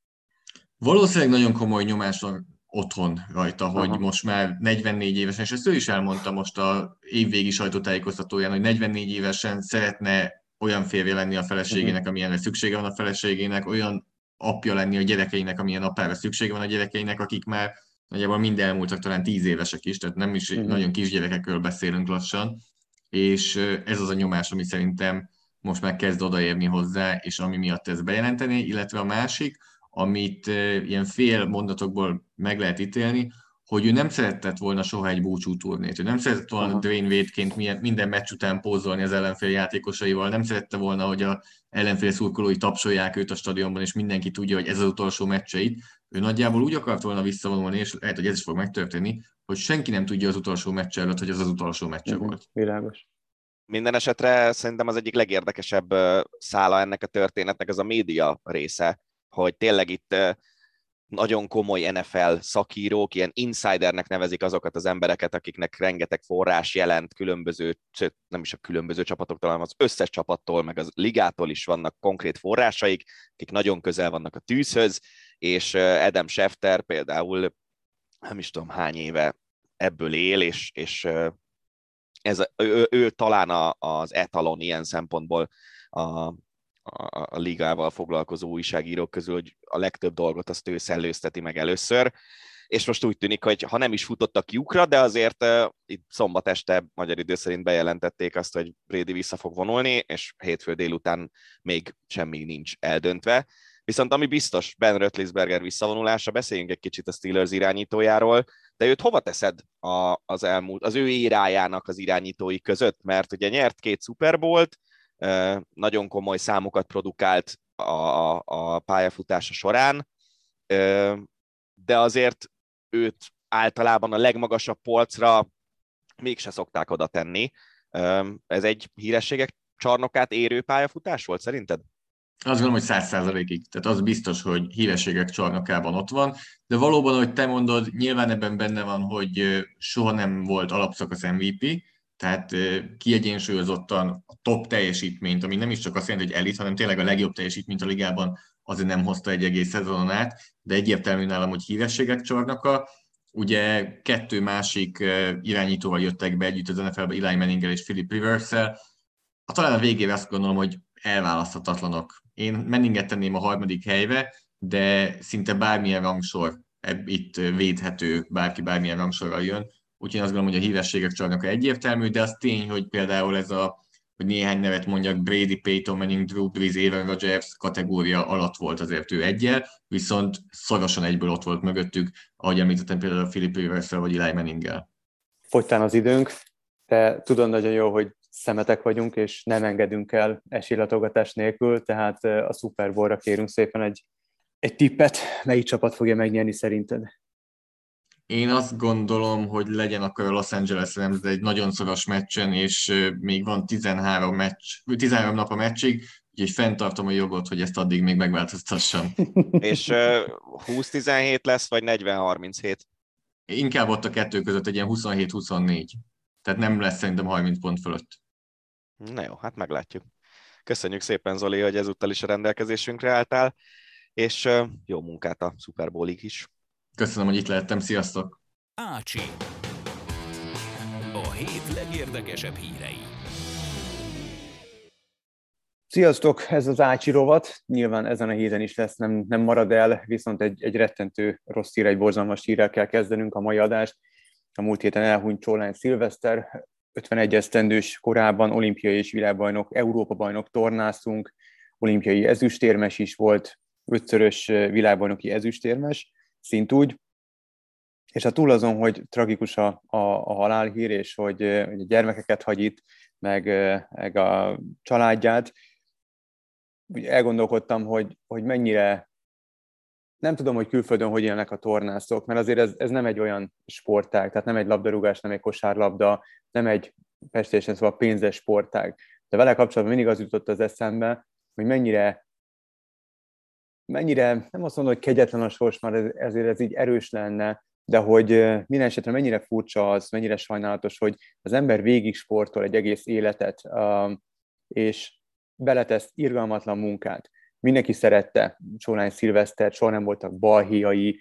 Valószínűleg nagyon komoly nyomás van otthon rajta, Aha. hogy most már 44 évesen, és ezt ő is elmondta most a évvégi sajtótájékoztatóján, hogy 44 évesen szeretne olyan férje lenni a feleségének, uh-huh. amilyenre szüksége van a feleségének, olyan apja lenni a gyerekeinek, amilyen apára szüksége van a gyerekeinek, akik már nagyjából mind elmúltak, talán tíz évesek is, tehát nem is uh-huh. nagyon kisgyerekekről beszélünk lassan, és ez az a nyomás, ami szerintem most már kezd odaérni hozzá, és ami miatt ez bejelenteni, illetve a másik, amit ilyen fél mondatokból meg lehet ítélni, hogy ő nem szeretett volna soha egy búcsú turnét. Ő nem szeretett volna uh-huh. Dwayne Wade-ként minden meccs után pózolni az ellenfél játékosaival, nem szerette volna, hogy a ellenfél szurkolói tapsolják őt a stadionban, és mindenki tudja, hogy ez az utolsó meccseit. Ő nagyjából úgy akart volna visszavonulni, és lehet, hogy ez is fog megtörténni, hogy senki nem tudja az utolsó meccs előtt, hogy ez az utolsó meccse uh-huh. volt. Világos. Minden esetre szerintem az egyik legérdekesebb szála ennek a történetnek az a média része, hogy tényleg itt nagyon komoly NFL szakírók, ilyen insidernek nevezik azokat az embereket, akiknek rengeteg forrás jelent különböző, nem is a különböző csapatoktól, hanem az összes csapattól, meg az ligától is vannak konkrét forrásaik, akik nagyon közel vannak a tűzhöz, és Adam Schefter például nem is tudom hány éve ebből él, és, és ez, ő, ő talán a, az etalon ilyen szempontból a, a, a ligával foglalkozó újságírók közül, hogy a legtöbb dolgot azt ő szellőzteti meg először, és most úgy tűnik, hogy ha nem is futottak lyukra, de azért uh, itt szombat este magyar idő szerint bejelentették azt, hogy Brady vissza fog vonulni, és hétfő délután még semmi nincs eldöntve. Viszont ami biztos, Ben Rötlisberger visszavonulása, beszéljünk egy kicsit a Steelers irányítójáról, de őt hova teszed a, az elmúlt, az ő érájának az irányítói között? Mert ugye nyert két Super Bowl-t, nagyon komoly számokat produkált a, a, pályafutása során, de azért őt általában a legmagasabb polcra mégse szokták oda tenni. Ez egy hírességek csarnokát érő pályafutás volt szerinted? Azt gondolom, hogy száz százalékig. Tehát az biztos, hogy hírességek csarnokában ott van, de valóban, ahogy te mondod, nyilván ebben benne van, hogy soha nem volt alapszakasz MVP, tehát kiegyensúlyozottan a top teljesítményt, ami nem is csak azt jelenti, hogy elit, hanem tényleg a legjobb teljesítményt a ligában azért nem hozta egy egész szezonon át, de egyértelmű nálam, hogy hírességek csarnoka. Ugye kettő másik irányítóval jöttek be együtt az NFL-be, Eli Manninggel és Philip Rivers-szel. A talán a végére azt gondolom, hogy elválaszthatatlanok. Én Manninget tenném a harmadik helyre, de szinte bármilyen rangsor itt védhető, bárki bármilyen rangsorral jön, úgyhogy azt gondolom, hogy a hívességek csalnak egyértelmű, de az tény, hogy például ez a hogy néhány nevet mondjak, Brady, Peyton Manning, Drew Brees, Aaron Rodgers kategória alatt volt azért ő egyel, viszont szorosan egyből ott volt mögöttük, ahogy említettem például a Philip rivers vagy Eli Manning-gel. Fogytán az időnk, de tudod nagyon jó, hogy szemetek vagyunk, és nem engedünk el esélylatogatás nélkül, tehát a Super Bowl-ra kérünk szépen egy, egy tippet, melyik csapat fogja megnyerni szerinted? Én azt gondolom, hogy legyen akkor a Los Angeles Rams egy nagyon szoros meccsen, és még van 13, meccs, 13 nap a meccsig, úgyhogy fenntartom a jogot, hogy ezt addig még megváltoztassam. [LAUGHS] És uh, 20-17 lesz, vagy 40-37? Inkább ott a kettő között egy ilyen 27-24. Tehát nem lesz szerintem 30 pont fölött. Na jó, hát meglátjuk. Köszönjük szépen, Zoli, hogy ezúttal is a rendelkezésünkre álltál, és uh, jó munkát a Super Bowlig is. Köszönöm, hogy itt lehettem, sziasztok! Ácsi. A hét legérdekesebb hírei. Sziasztok, ez az Ácsi rovat. Nyilván ezen a héten is lesz, nem, nem marad el, viszont egy, egy rettentő rossz hír, egy borzalmas hírrel kell kezdenünk a mai adást. A múlt héten elhunyt Csolány Szilveszter, 51 esztendős korában olimpiai és világbajnok, Európa-bajnok tornászunk, olimpiai ezüstérmes is volt, ötszörös világbajnoki ezüstérmes, szintúgy. És a túl azon, hogy tragikus a, a, a halálhír, és hogy, hogy a gyermekeket hagy itt, meg, meg a családját, úgy elgondolkodtam, hogy, hogy mennyire, nem tudom, hogy külföldön hogy élnek a tornászok, mert azért ez, ez nem egy olyan sportág, tehát nem egy labdarúgás, nem egy kosárlabda, nem egy pestésen szóval pénzes sportág. De vele kapcsolatban mindig az jutott az eszembe, hogy mennyire mennyire, nem azt mondom, hogy kegyetlen a sors, mert ezért ez így erős lenne, de hogy minden esetre mennyire furcsa az, mennyire sajnálatos, hogy az ember végig sportol egy egész életet, és beletesz irgalmatlan munkát. Mindenki szerette Csólány Szilvesztert, soha nem voltak balhéjai,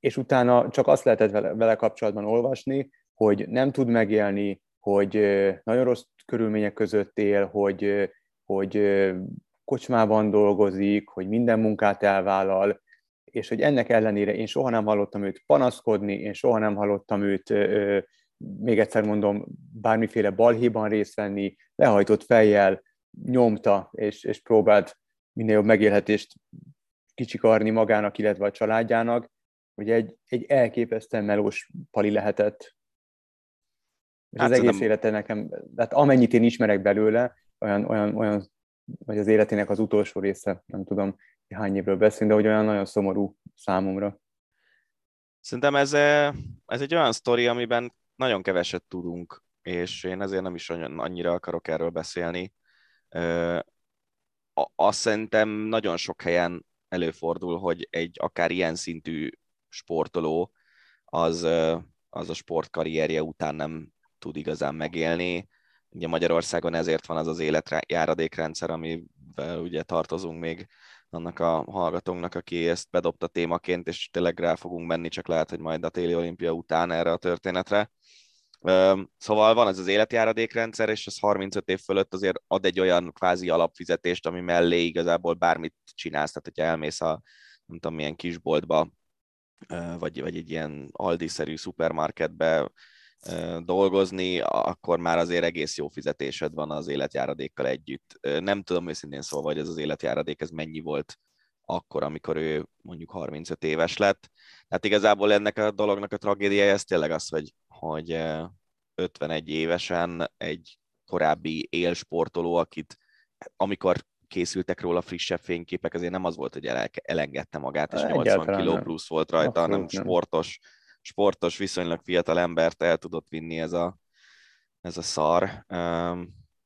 és utána csak azt lehetett vele, vele kapcsolatban olvasni, hogy nem tud megélni, hogy nagyon rossz körülmények között él, hogy, hogy kocsmában dolgozik, hogy minden munkát elvállal, és hogy ennek ellenére én soha nem hallottam őt panaszkodni, én soha nem hallottam őt, még egyszer mondom, bármiféle balhéban részt venni, lehajtott fejjel, nyomta, és, és próbált minél jobb megélhetést kicsikarni magának, illetve a családjának, hogy egy, egy elképesztően melós pali lehetett. És hát az egész nem... élete nekem, tehát amennyit én ismerek belőle, olyan, olyan, olyan vagy az életének az utolsó része, nem tudom, hány évről beszélni, de hogy olyan nagyon szomorú számomra. Szerintem ez, eh, ez egy olyan sztori, amiben nagyon keveset tudunk, és én ezért nem is annyira akarok erről beszélni. Azt szerintem nagyon sok helyen előfordul, hogy egy akár ilyen szintű sportoló az, az a sportkarrierje után nem tud igazán megélni. Ugye Magyarországon ezért van az az életjáradékrendszer, amivel ugye tartozunk még annak a hallgatónknak, aki ezt bedobta témaként, és tényleg rá fogunk menni, csak lehet, hogy majd a téli olimpia után erre a történetre. Szóval van ez az életjáradékrendszer, és ez 35 év fölött azért ad egy olyan kvázi alapfizetést, ami mellé igazából bármit csinálsz, tehát hogyha elmész a nem tudom milyen kisboltba, vagy, vagy egy ilyen Aldi-szerű szupermarketbe dolgozni, akkor már azért egész jó fizetésed van az életjáradékkal együtt. Nem tudom őszintén szólva, hogy ez az életjáradék ez mennyi volt akkor, amikor ő mondjuk 35 éves lett. Tehát igazából ennek a dolognak a tragédiája ez tényleg az, hogy, hogy 51 évesen egy korábbi élsportoló, akit amikor készültek róla frissebb fényképek, azért nem az volt, hogy elengedte magát, és 80 kg plusz volt rajta, Abszolút hanem sportos, sportos, viszonylag fiatal embert el tudott vinni ez a, ez a szar.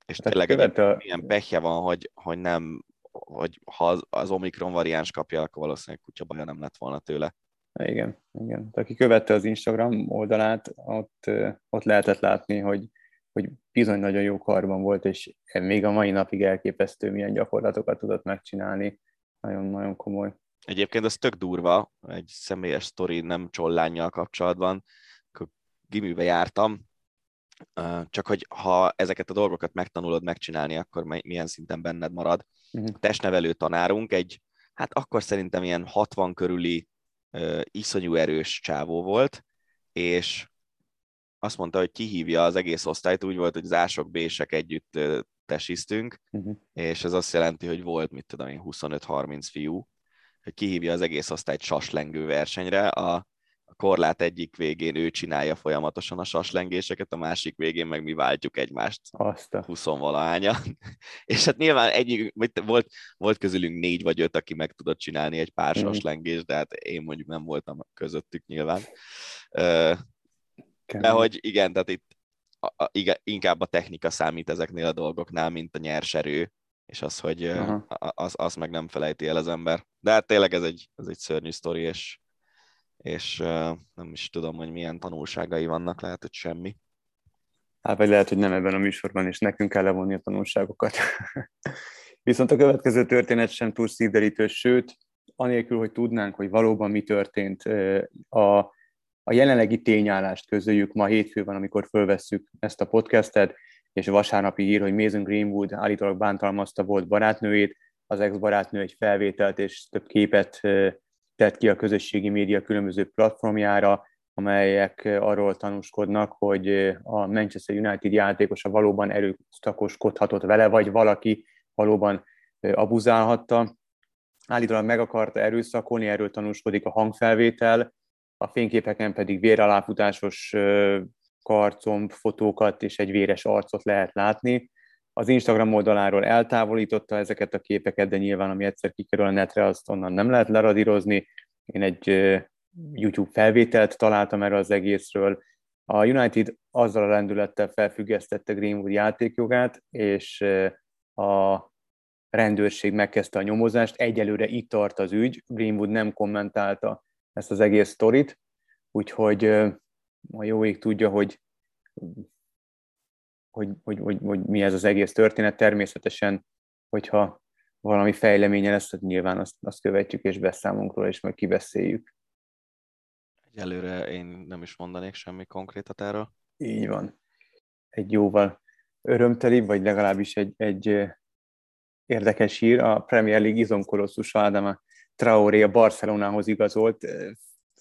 És hát tényleg a... ilyen pehje van, hogy, hogy nem, hogy ha az Omikron variáns kapja, akkor valószínűleg kutya baja nem lett volna tőle. Igen, igen. Aki követte az Instagram oldalát, ott, ott lehetett látni, hogy, hogy bizony nagyon jó karban volt, és még a mai napig elképesztő, milyen gyakorlatokat tudott megcsinálni. Nagyon-nagyon komoly. Egyébként ez tök durva, egy személyes sztori nem csollányjal kapcsolatban. Akkor giműbe jártam, csak hogy ha ezeket a dolgokat megtanulod megcsinálni, akkor milyen szinten benned marad. Uh-huh. Testnevelő tanárunk egy, hát akkor szerintem ilyen 60 körüli uh, iszonyú erős csávó volt, és azt mondta, hogy kihívja az egész osztályt, úgy volt, hogy az ások bések együtt uh, tesisztünk, uh-huh. és ez azt jelenti, hogy volt, mit tudom én, 25-30 fiú, hogy kihívja az egész osztályt saslengő versenyre. A, a korlát egyik végén ő csinálja folyamatosan a saslengéseket, a másik végén meg mi váltjuk egymást Azt a... 20 valahánya. [LAUGHS] És hát nyilván egyik, volt, volt közülünk négy vagy öt, aki meg tudott csinálni egy pár Mhm. saslengést, de hát én mondjuk nem voltam közöttük nyilván. De hogy igen, tehát itt a, a, inkább a technika számít ezeknél a dolgoknál, mint a nyerserő, és az, hogy Aha. az, az meg nem felejti el az ember. De hát tényleg ez egy, ez egy szörnyű sztori, és, és nem is tudom, hogy milyen tanulságai vannak, lehet, hogy semmi. Hát vagy lehet, hogy nem ebben a műsorban, és nekünk kell levonni a tanulságokat. [LAUGHS] Viszont a következő történet sem túl szívderítő, sőt, anélkül, hogy tudnánk, hogy valóban mi történt, a, a jelenlegi tényállást közöljük ma hétfő van, amikor fölvesszük ezt a podcastet, és vasárnapi hír, hogy Mason Greenwood állítólag bántalmazta volt barátnőjét, az ex-barátnő egy felvételt és több képet tett ki a közösségi média különböző platformjára, amelyek arról tanúskodnak, hogy a Manchester United játékosa valóban erőszakoskodhatott vele, vagy valaki valóban abuzálhatta. Állítólag meg akarta erőszakolni, erről tanúskodik a hangfelvétel, a fényképeken pedig véraláfutásos karcomb fotókat és egy véres arcot lehet látni. Az Instagram oldaláról eltávolította ezeket a képeket, de nyilván ami egyszer kikerül a netre, azt onnan nem lehet leradírozni. Én egy YouTube felvételt találtam erről az egészről. A United azzal a lendülettel felfüggesztette Greenwood játékjogát, és a rendőrség megkezdte a nyomozást. Egyelőre itt tart az ügy, Greenwood nem kommentálta ezt az egész sztorit, úgyhogy a jó ég tudja, hogy, hogy, hogy, hogy, hogy mi ez az egész történet. Természetesen, hogyha valami fejleménye lesz, hát nyilván azt, azt követjük és beszámunk róla, és majd kibeszéljük. Egyelőre én nem is mondanék semmi konkrétat erről. Így van. Egy jóval örömteli, vagy legalábbis egy, egy érdekes hír. A Premier League izomkolosszus Adama Traoré a Barcelonához igazolt.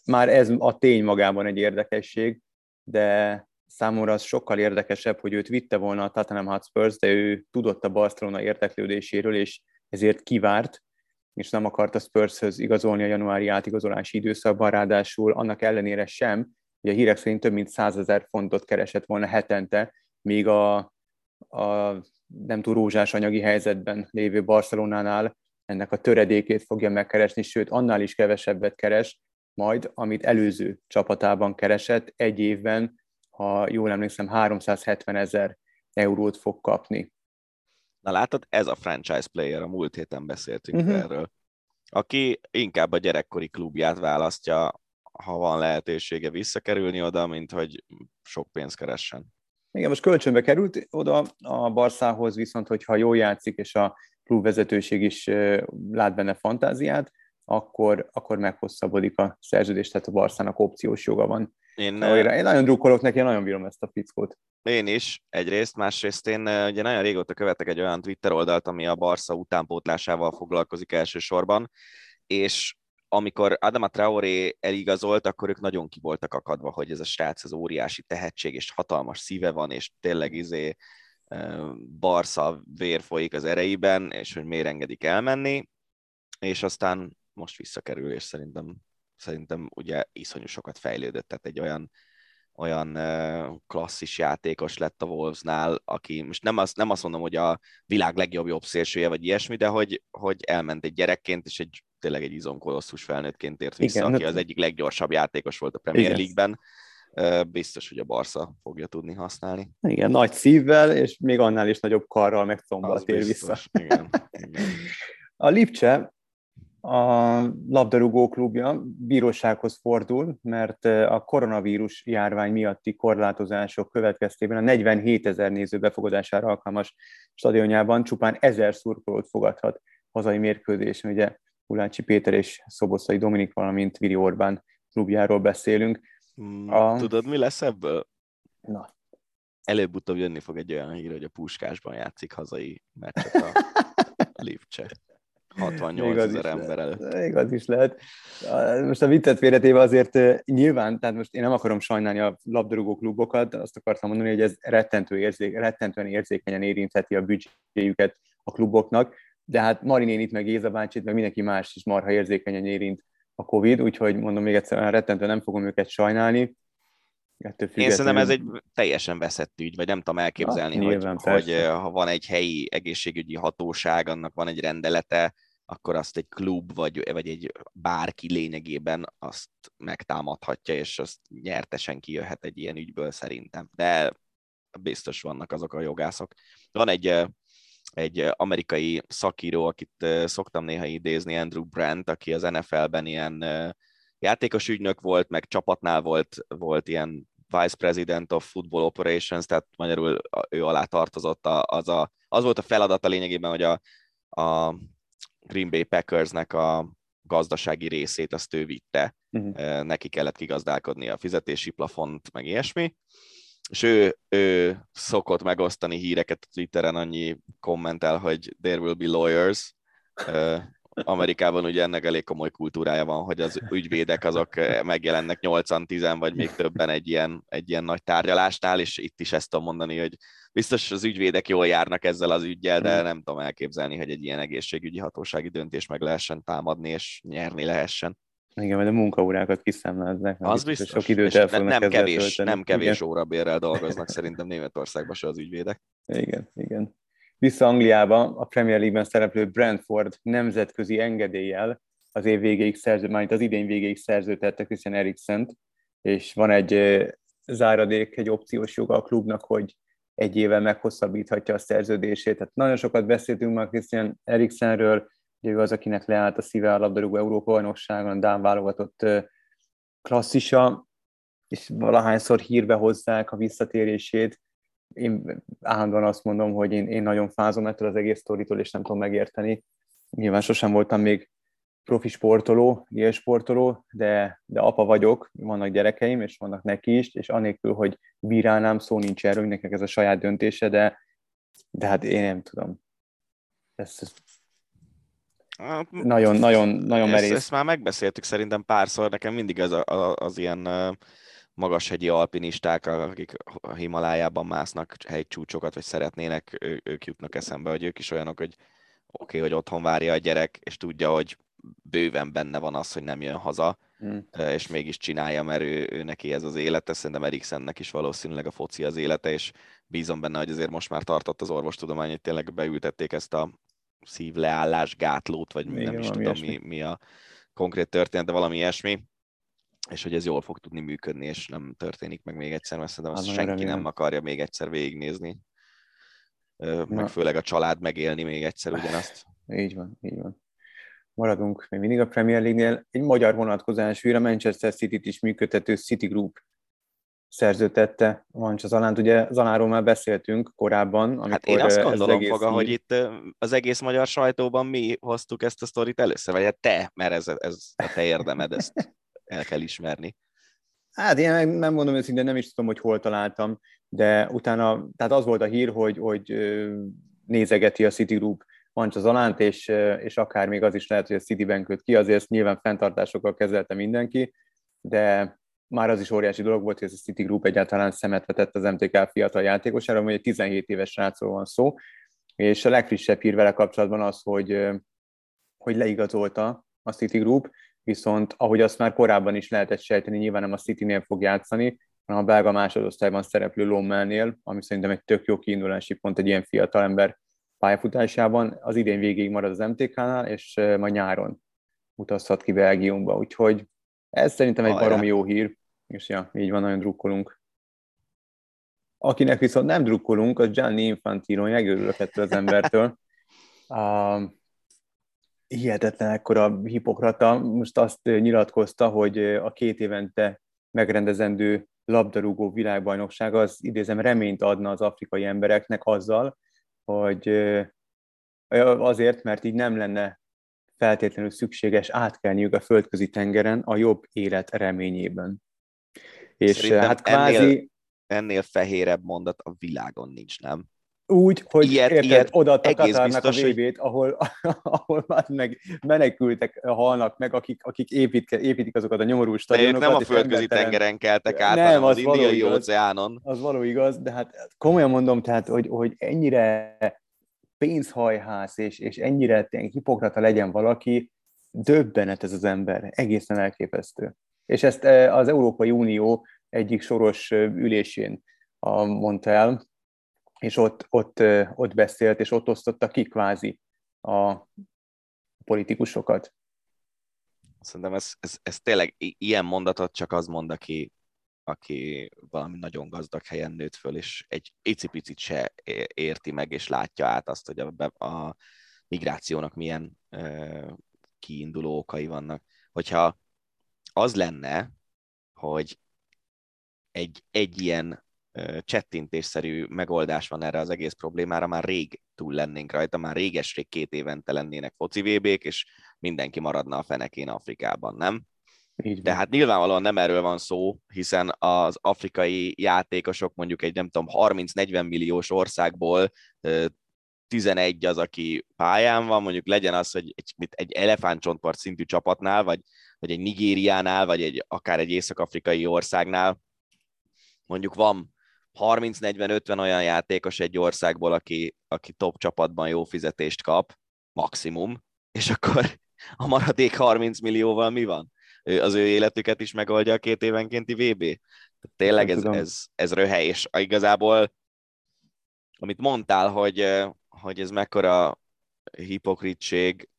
Már ez a tény magában egy érdekesség, de számomra az sokkal érdekesebb, hogy őt vitte volna a Tottenham Hotspurs, de ő tudott a Barcelona érdeklődéséről, és ezért kivárt, és nem akart a Spurshöz igazolni a januári átigazolási időszakban, ráadásul annak ellenére sem, hogy a hírek szerint több mint 100 ezer fontot keresett volna hetente, míg a, a nem túl rózsás anyagi helyzetben lévő Barcelonánál ennek a töredékét fogja megkeresni, sőt, annál is kevesebbet keres, majd, amit előző csapatában keresett, egy évben, ha jól emlékszem, 370 ezer eurót fog kapni. Na látod, ez a franchise player, a múlt héten beszéltünk uh-huh. erről, aki inkább a gyerekkori klubját választja, ha van lehetősége visszakerülni oda, mint hogy sok pénzt keressen. Igen, most kölcsönbe került oda a Barszához, viszont hogyha jól játszik, és a klubvezetőség is lát benne fantáziát, akkor, akkor meghosszabbodik a szerződés, tehát a Barszának opciós joga van. Én, én nagyon drukkolok neki, én nagyon bírom ezt a fickót. Én is, egyrészt, másrészt én ugye nagyon régóta követek egy olyan Twitter oldalt, ami a Barca utánpótlásával foglalkozik elsősorban, és amikor Adama Traoré eligazolt, akkor ők nagyon ki voltak akadva, hogy ez a srác az óriási tehetség, és hatalmas szíve van, és tényleg izé Barca vér folyik az ereiben, és hogy miért engedik elmenni, és aztán most visszakerül, és szerintem, szerintem ugye iszonyú sokat fejlődött, tehát egy olyan olyan klasszis játékos lett a Wolvesnál, aki most nem azt, nem azt mondom, hogy a világ legjobb jobb szélsője, vagy ilyesmi, de hogy, hogy elment egy gyerekként, és egy tényleg egy izomkolosszus felnőttként ért vissza, Igen, aki az egyik leggyorsabb játékos volt a Premier League-ben. Biztos, hogy a Barca fogja tudni használni. Igen, nagy szívvel, és még annál is nagyobb karral meg combbal tér vissza. Igen, igen. [LAUGHS] A Lipcse a labdarúgó klubja bírósághoz fordul, mert a koronavírus járvány miatti korlátozások következtében a 47 ezer néző befogadására alkalmas stadionjában csupán ezer szurkolót fogadhat hazai mérkőzésen. Ugye Ulácsi Péter és Szoboszai Dominik, valamint Viri Orbán klubjáról beszélünk. A... Tudod, mi lesz ebből? Na. Előbb-utóbb jönni fog egy olyan hír, hogy a Puskásban játszik hazai meccset a [LAUGHS] Lipcse. 68 ezer ember előtt. Igaz is lehet. Most a viccet félretéve azért nyilván, tehát most én nem akarom sajnálni a labdarúgó klubokat, azt akartam mondani, hogy ez rettentő érzék, rettentően érzékenyen érintheti a büdzséjüket a kluboknak, de hát Marinén itt meg Géza bácsit, meg mindenki más is marha érzékenyen érint a Covid, úgyhogy mondom még egyszer, rettentő nem fogom őket sajnálni. Ettől Én szerintem ez egy teljesen veszett ügy, vagy nem tudom elképzelni, Na, hogy, hogy ha van egy helyi egészségügyi hatóság, annak van egy rendelete, akkor azt egy klub vagy, vagy egy bárki lényegében azt megtámadhatja, és azt nyertesen kijöhet egy ilyen ügyből szerintem. De biztos vannak azok a jogászok. Van egy, egy amerikai szakíró, akit szoktam néha idézni, Andrew Brandt, aki az NFL-ben ilyen játékos ügynök volt, meg csapatnál volt, volt ilyen Vice President of Football Operations, tehát magyarul ő alá tartozott, az, a, az volt a feladata lényegében, hogy a, a Green Bay Packersnek a gazdasági részét azt ő vitte, uh-huh. neki kellett kigazdálkodni a fizetési plafont, meg ilyesmi, és ő, ő szokott megosztani híreket a Twitteren, annyi kommentel, hogy there will be lawyers, Amerikában ugye ennek elég komoly kultúrája van, hogy az ügyvédek azok megjelennek 8-10 vagy még többen egy ilyen, egy ilyen nagy tárgyalásnál, és itt is ezt tudom mondani, hogy biztos az ügyvédek jól járnak ezzel az ügyjel, de hmm. nem tudom elképzelni, hogy egy ilyen egészségügyi hatósági döntés meg lehessen támadni, és nyerni lehessen. Igen, mert a munkaórákat kiszámláznak. Az biztos. Sok időt el nem, nem kevés, tölteni. nem kevés órabérrel dolgoznak [LAUGHS] szerintem Németországban se az ügyvédek. Igen, igen. Vissza Angliába a Premier League-ben szereplő Brentford nemzetközi engedéllyel az év végéig szerző, majd az idén végéig szerződtette Christian Eriksen, és van egy záradék, egy opciós joga a klubnak, hogy egy éve meghosszabbíthatja a szerződését. Tehát nagyon sokat beszéltünk már Christian Eriksenről, ugye ő az, akinek leállt a szíve a labdarúgó Európa bajnokságon, Dán válogatott klasszisa, és valahányszor hírbe hozzák a visszatérését. Én állandóan azt mondom, hogy én, én nagyon fázom ettől az egész sztoritól, és nem tudom megérteni. Nyilván sosem voltam még profi sportoló, sportoló, de, de apa vagyok, vannak gyerekeim, és vannak neki is, és anélkül, hogy bírálnám, szó nincs erről, nekik ez a saját döntése, de, de hát én nem tudom. Ez, ez nagyon, nagyon, nagyon merész. Ezt, ezt már megbeszéltük szerintem párszor, nekem mindig ez a, a, az ilyen magashegyi alpinisták, akik a Himalájában másznak hegycsúcsokat, vagy szeretnének, ő, ők jutnak eszembe, hogy ők is olyanok, hogy oké, okay, hogy otthon várja a gyerek, és tudja, hogy bőven benne van az, hogy nem jön haza, mm. és mégis csinálja, mert ő, ő neki ez az élete, szerintem Eriksennek is valószínűleg a foci az élete, és bízom benne, hogy azért most már tartott az orvostudomány, hogy tényleg beültették ezt a szívleállás gátlót, vagy Igen, nem is tudom mi, mi a konkrét történet, de valami ilyesmi, és hogy ez jól fog tudni működni, és nem történik meg még egyszer, mert szerintem azt hát, senki remélem. nem akarja még egyszer végignézni, meg Na. főleg a család megélni még egyszer [LAUGHS] ugyanazt. Így van, így van maradunk még mindig a Premier League-nél. Egy magyar vonatkozású, a Manchester City-t is működtető City Group szerződtette Mancsa Zalánt. Ugye Zaláról már beszéltünk korábban. Amikor hát én azt gondolom, egész Foga, hogy itt az egész magyar sajtóban mi hoztuk ezt a sztorit először, vagy hát te, mert ez, ez a te érdemed, ezt el kell ismerni. Hát én nem mondom őszintén, nem is tudom, hogy hol találtam, de utána, tehát az volt a hír, hogy, hogy nézegeti a City Group Mancsa Zalánt, és, és akár még az is lehet, hogy a Citibank köt ki, azért ezt nyilván fenntartásokkal kezelte mindenki, de már az is óriási dolog volt, hogy ez a City Group egyáltalán szemet vetett az MTK fiatal játékosára, hogy egy 17 éves srácról van szó, és a legfrissebb hír vele kapcsolatban az, hogy, hogy leigazolta a City Group, viszont ahogy azt már korábban is lehetett sejteni, nyilván nem a City-nél fog játszani, hanem a belga másodosztályban szereplő Lommelnél, ami szerintem egy tök jó kiindulási pont egy ilyen fiatal ember pályafutásában. Az idén végig marad az MTK-nál, és majd nyáron utazhat ki Belgiumba, úgyhogy ez szerintem egy baromi jó hír, és ja, így van, nagyon drukkolunk. Akinek viszont nem drukkolunk, az Gianni Infantino, megörülök ettől az embertől. [LAUGHS] Uh, hihetetlen ekkora hipokrata. Most azt nyilatkozta, hogy a két évente megrendezendő labdarúgó világbajnokság az idézem reményt adna az afrikai embereknek azzal, hogy azért, mert így nem lenne feltétlenül szükséges átkelniük a földközi tengeren a jobb élet reményében. És Szerintem hát kvázi... Ennél, ennél fehérebb mondat a világon nincs, nem? Úgy, hogy ilyet, érted, ilyet odaadta Katarnak a vb ahol, [LAUGHS] ahol már meg menekültek halnak meg, akik, akik épít, építik azokat a nyomorú stadionokat. nem a földközi tengeren keltek át, nem, hanem az, az indiai igaz, óceánon. Az való igaz, de hát komolyan mondom, tehát, hogy, hogy ennyire pénzhajhász és, és ennyire hipokrata legyen valaki, döbbenet ez az ember, egészen elképesztő. És ezt az Európai Unió egyik soros ülésén mondta el, és ott, ott, ott beszélt, és ott osztotta ki kvázi a politikusokat. Szerintem ez, ez, ez tényleg ilyen mondatot csak az mond, aki, aki valami nagyon gazdag helyen nőtt föl, és egy icipicit se érti meg, és látja át azt, hogy a, a migrációnak milyen ö, kiinduló okai vannak. Hogyha az lenne, hogy egy, egy ilyen csettintésszerű megoldás van erre az egész problémára, már rég túl lennénk rajta, már réges-rég két évente lennének foci vb és mindenki maradna a fenekén Afrikában, nem? Így De hát nyilvánvalóan nem erről van szó, hiszen az afrikai játékosok mondjuk egy nem tudom 30-40 milliós országból 11 az, aki pályán van, mondjuk legyen az, hogy egy, egy elefántcsontpart szintű csapatnál, vagy, vagy egy Nigériánál, vagy egy, akár egy észak-afrikai országnál, mondjuk van 30-40-50 olyan játékos egy országból, aki, aki top csapatban jó fizetést kap, maximum, és akkor a maradék 30 millióval mi van? Az ő életüket is megoldja a két évenkénti VB? Tényleg ez, ez, ez röhely, és igazából amit mondtál, hogy, hogy ez mekkora hipokritség,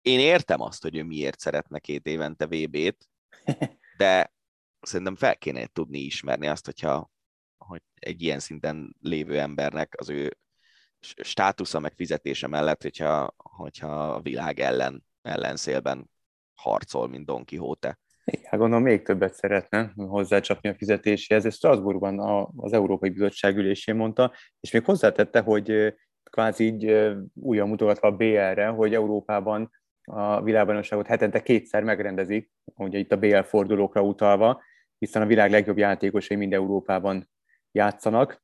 én értem azt, hogy ő miért szeretne két évente VB-t, [LAUGHS] de szerintem fel kéne tudni ismerni azt, hogyha hogy egy ilyen szinten lévő embernek az ő státusza meg fizetése mellett, hogyha, hogyha a világ ellen, ellenszélben harcol, mint Don Quixote. Igen, gondolom még többet szeretne hozzácsapni a fizetéséhez. Ez Strasbourgban az Európai Bizottság ülésén mondta, és még hozzátette, hogy kvázi így újra mutogatva a BL-re, hogy Európában a világbajnokságot hetente kétszer megrendezik, ugye itt a BL fordulókra utalva, hiszen a világ legjobb játékosai mind Európában játszanak.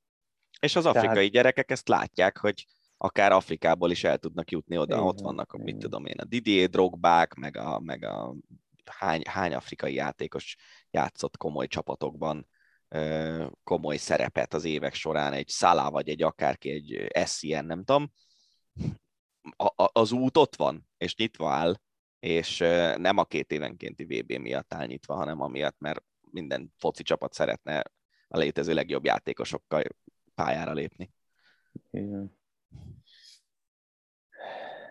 És az afrikai Tehát... gyerekek ezt látják, hogy akár Afrikából is el tudnak jutni oda, igen, ott vannak, igen. mit tudom én, a Didier Drogbák, meg a, meg a hány, hány afrikai játékos játszott komoly csapatokban komoly szerepet az évek során, egy Szalá vagy egy akárki, egy SCN, nem tudom. A, a, az út ott van, és nyitva áll, és nem a két évenkénti VB miatt áll nyitva, hanem amiatt, mert minden foci csapat szeretne a létező legjobb játékosokkal pályára lépni. Igen.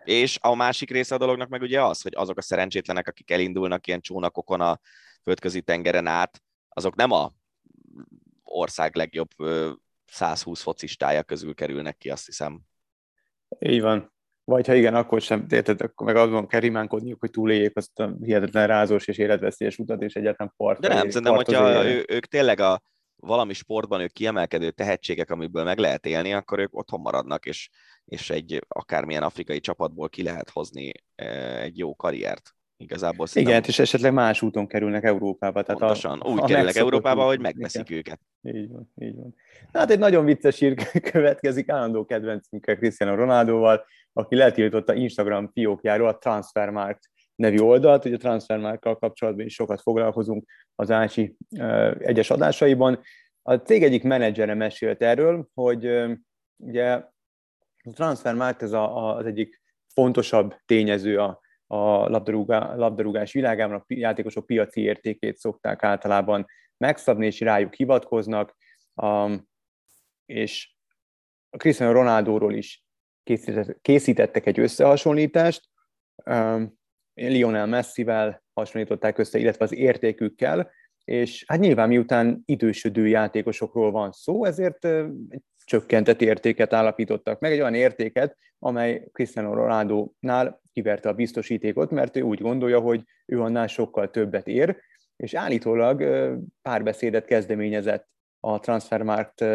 És a másik része a dolognak meg ugye az, hogy azok a szerencsétlenek, akik elindulnak ilyen csónakokon a földközi tengeren át, azok nem a ország legjobb 120 focistája közül kerülnek ki, azt hiszem. Így van. Vagy ha igen, akkor sem, érted, akkor meg azon kell rimánkodniuk, hogy túléljék azt a hihetetlen rázós és életveszélyes utat, és egyáltalán part. De nem, szerintem, hogyha ő, ők tényleg a valami sportban ők kiemelkedő tehetségek, amiből meg lehet élni, akkor ők otthon maradnak, és, és egy akármilyen afrikai csapatból ki lehet hozni egy jó karriert. Igazából szerintem... Igen, és esetleg más úton kerülnek Európába. Tehát Pontosan, a, úgy a kerülnek Európába, hogy megveszik igen. őket. Így van, így van. Hát egy nagyon vicces ír [LAUGHS] következik, állandó kedvencünkkel Cristiano Ronaldoval, aki letiltotta Instagram fiókjáról a Transfermarkt nevű oldalt, ugye a Transfermarkkal kapcsolatban is sokat foglalkozunk az Ácsi egyes adásaiban. A cég egyik menedzsere mesélt erről, hogy ugye a Transfermarkt ez a, az egyik fontosabb tényező a, a labdarúgá, labdarúgás világában, a játékosok piaci értékét szokták általában megszabni, és rájuk hivatkoznak, um, és a Cristiano Ronaldóról is készítettek egy összehasonlítást, Lionel Messivel hasonlították össze, illetve az értékükkel, és hát nyilván miután idősödő játékosokról van szó, ezért csökkentett értéket állapítottak meg, egy olyan értéket, amely Cristiano Ronaldo-nál kiverte a biztosítékot, mert ő úgy gondolja, hogy ő annál sokkal többet ér, és állítólag párbeszédet kezdeményezett a Transfermarkt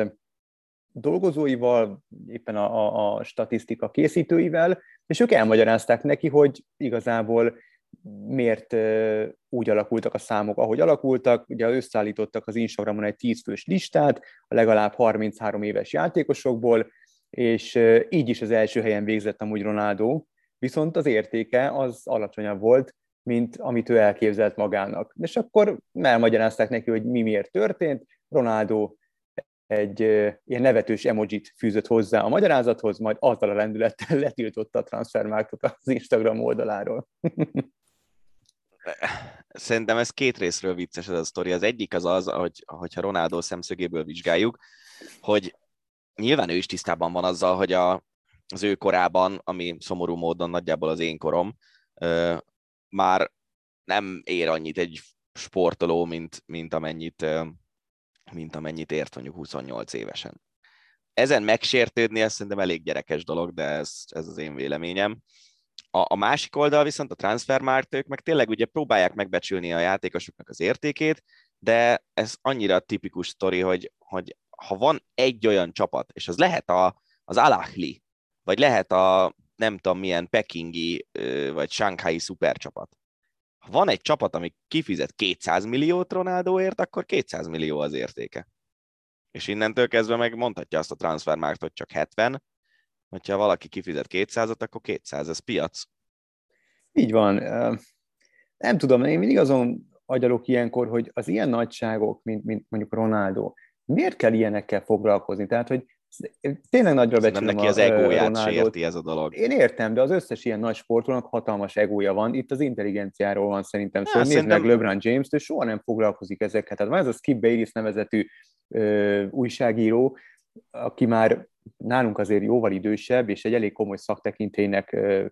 dolgozóival, éppen a, a, a statisztika készítőivel, és ők elmagyarázták neki, hogy igazából miért úgy alakultak a számok, ahogy alakultak. Ugye összeállítottak az Instagramon egy 10 fős listát, a legalább 33 éves játékosokból, és így is az első helyen végzett amúgy Ronaldo, viszont az értéke az alacsonyabb volt, mint amit ő elképzelt magának. És akkor elmagyarázták neki, hogy mi miért történt. Ronaldo egy ilyen nevetős emojit fűzött hozzá a magyarázathoz, majd azzal a lendülettel [LAUGHS] letiltotta a transfermárkot az Instagram oldaláról. [LAUGHS] Szerintem ez két részről vicces ez a sztori. Az egyik az az, hogy, hogyha Ronaldo szemszögéből vizsgáljuk, hogy nyilván ő is tisztában van azzal, hogy a, az ő korában, ami szomorú módon nagyjából az én korom, már nem ér annyit egy sportoló, mint, mint, amennyit, mint amennyit ért mondjuk 28 évesen. Ezen megsértődni, ez szerintem elég gyerekes dolog, de ez, ez az én véleményem. A, a másik oldal viszont a transfermárt, ők meg tényleg ugye próbálják megbecsülni a játékosoknak az értékét, de ez annyira tipikus sztori, hogy, hogy ha van egy olyan csapat, és az lehet a, az Alahli, vagy lehet a nem tudom milyen pekingi vagy shanghai szupercsapat. Ha van egy csapat, ami kifizet 200 milliót Ronaldoért, akkor 200 millió az értéke. És innentől kezdve meg mondhatja azt a transfermárt, hogy csak 70, hogyha valaki kifizet 200-at, akkor 200, ez piac. Így van. Nem tudom, én mindig azon agyalok ilyenkor, hogy az ilyen nagyságok, mint, mint mondjuk Ronaldo, miért kell ilyenekkel foglalkozni? Tehát, hogy tényleg nagyra becsülöm Nem neki az egóját sérti ez a dolog. Én értem, de az összes ilyen nagy sportolónak hatalmas egója van. Itt az intelligenciáról van szerintem szó. Szóval szerintem... meg LeBron James-t, ő soha nem foglalkozik ezekkel. Tehát van ez a Skip Bayless nevezetű ö, újságíró, aki már nálunk azért jóval idősebb, és egy elég komoly szaktekintélynek ö,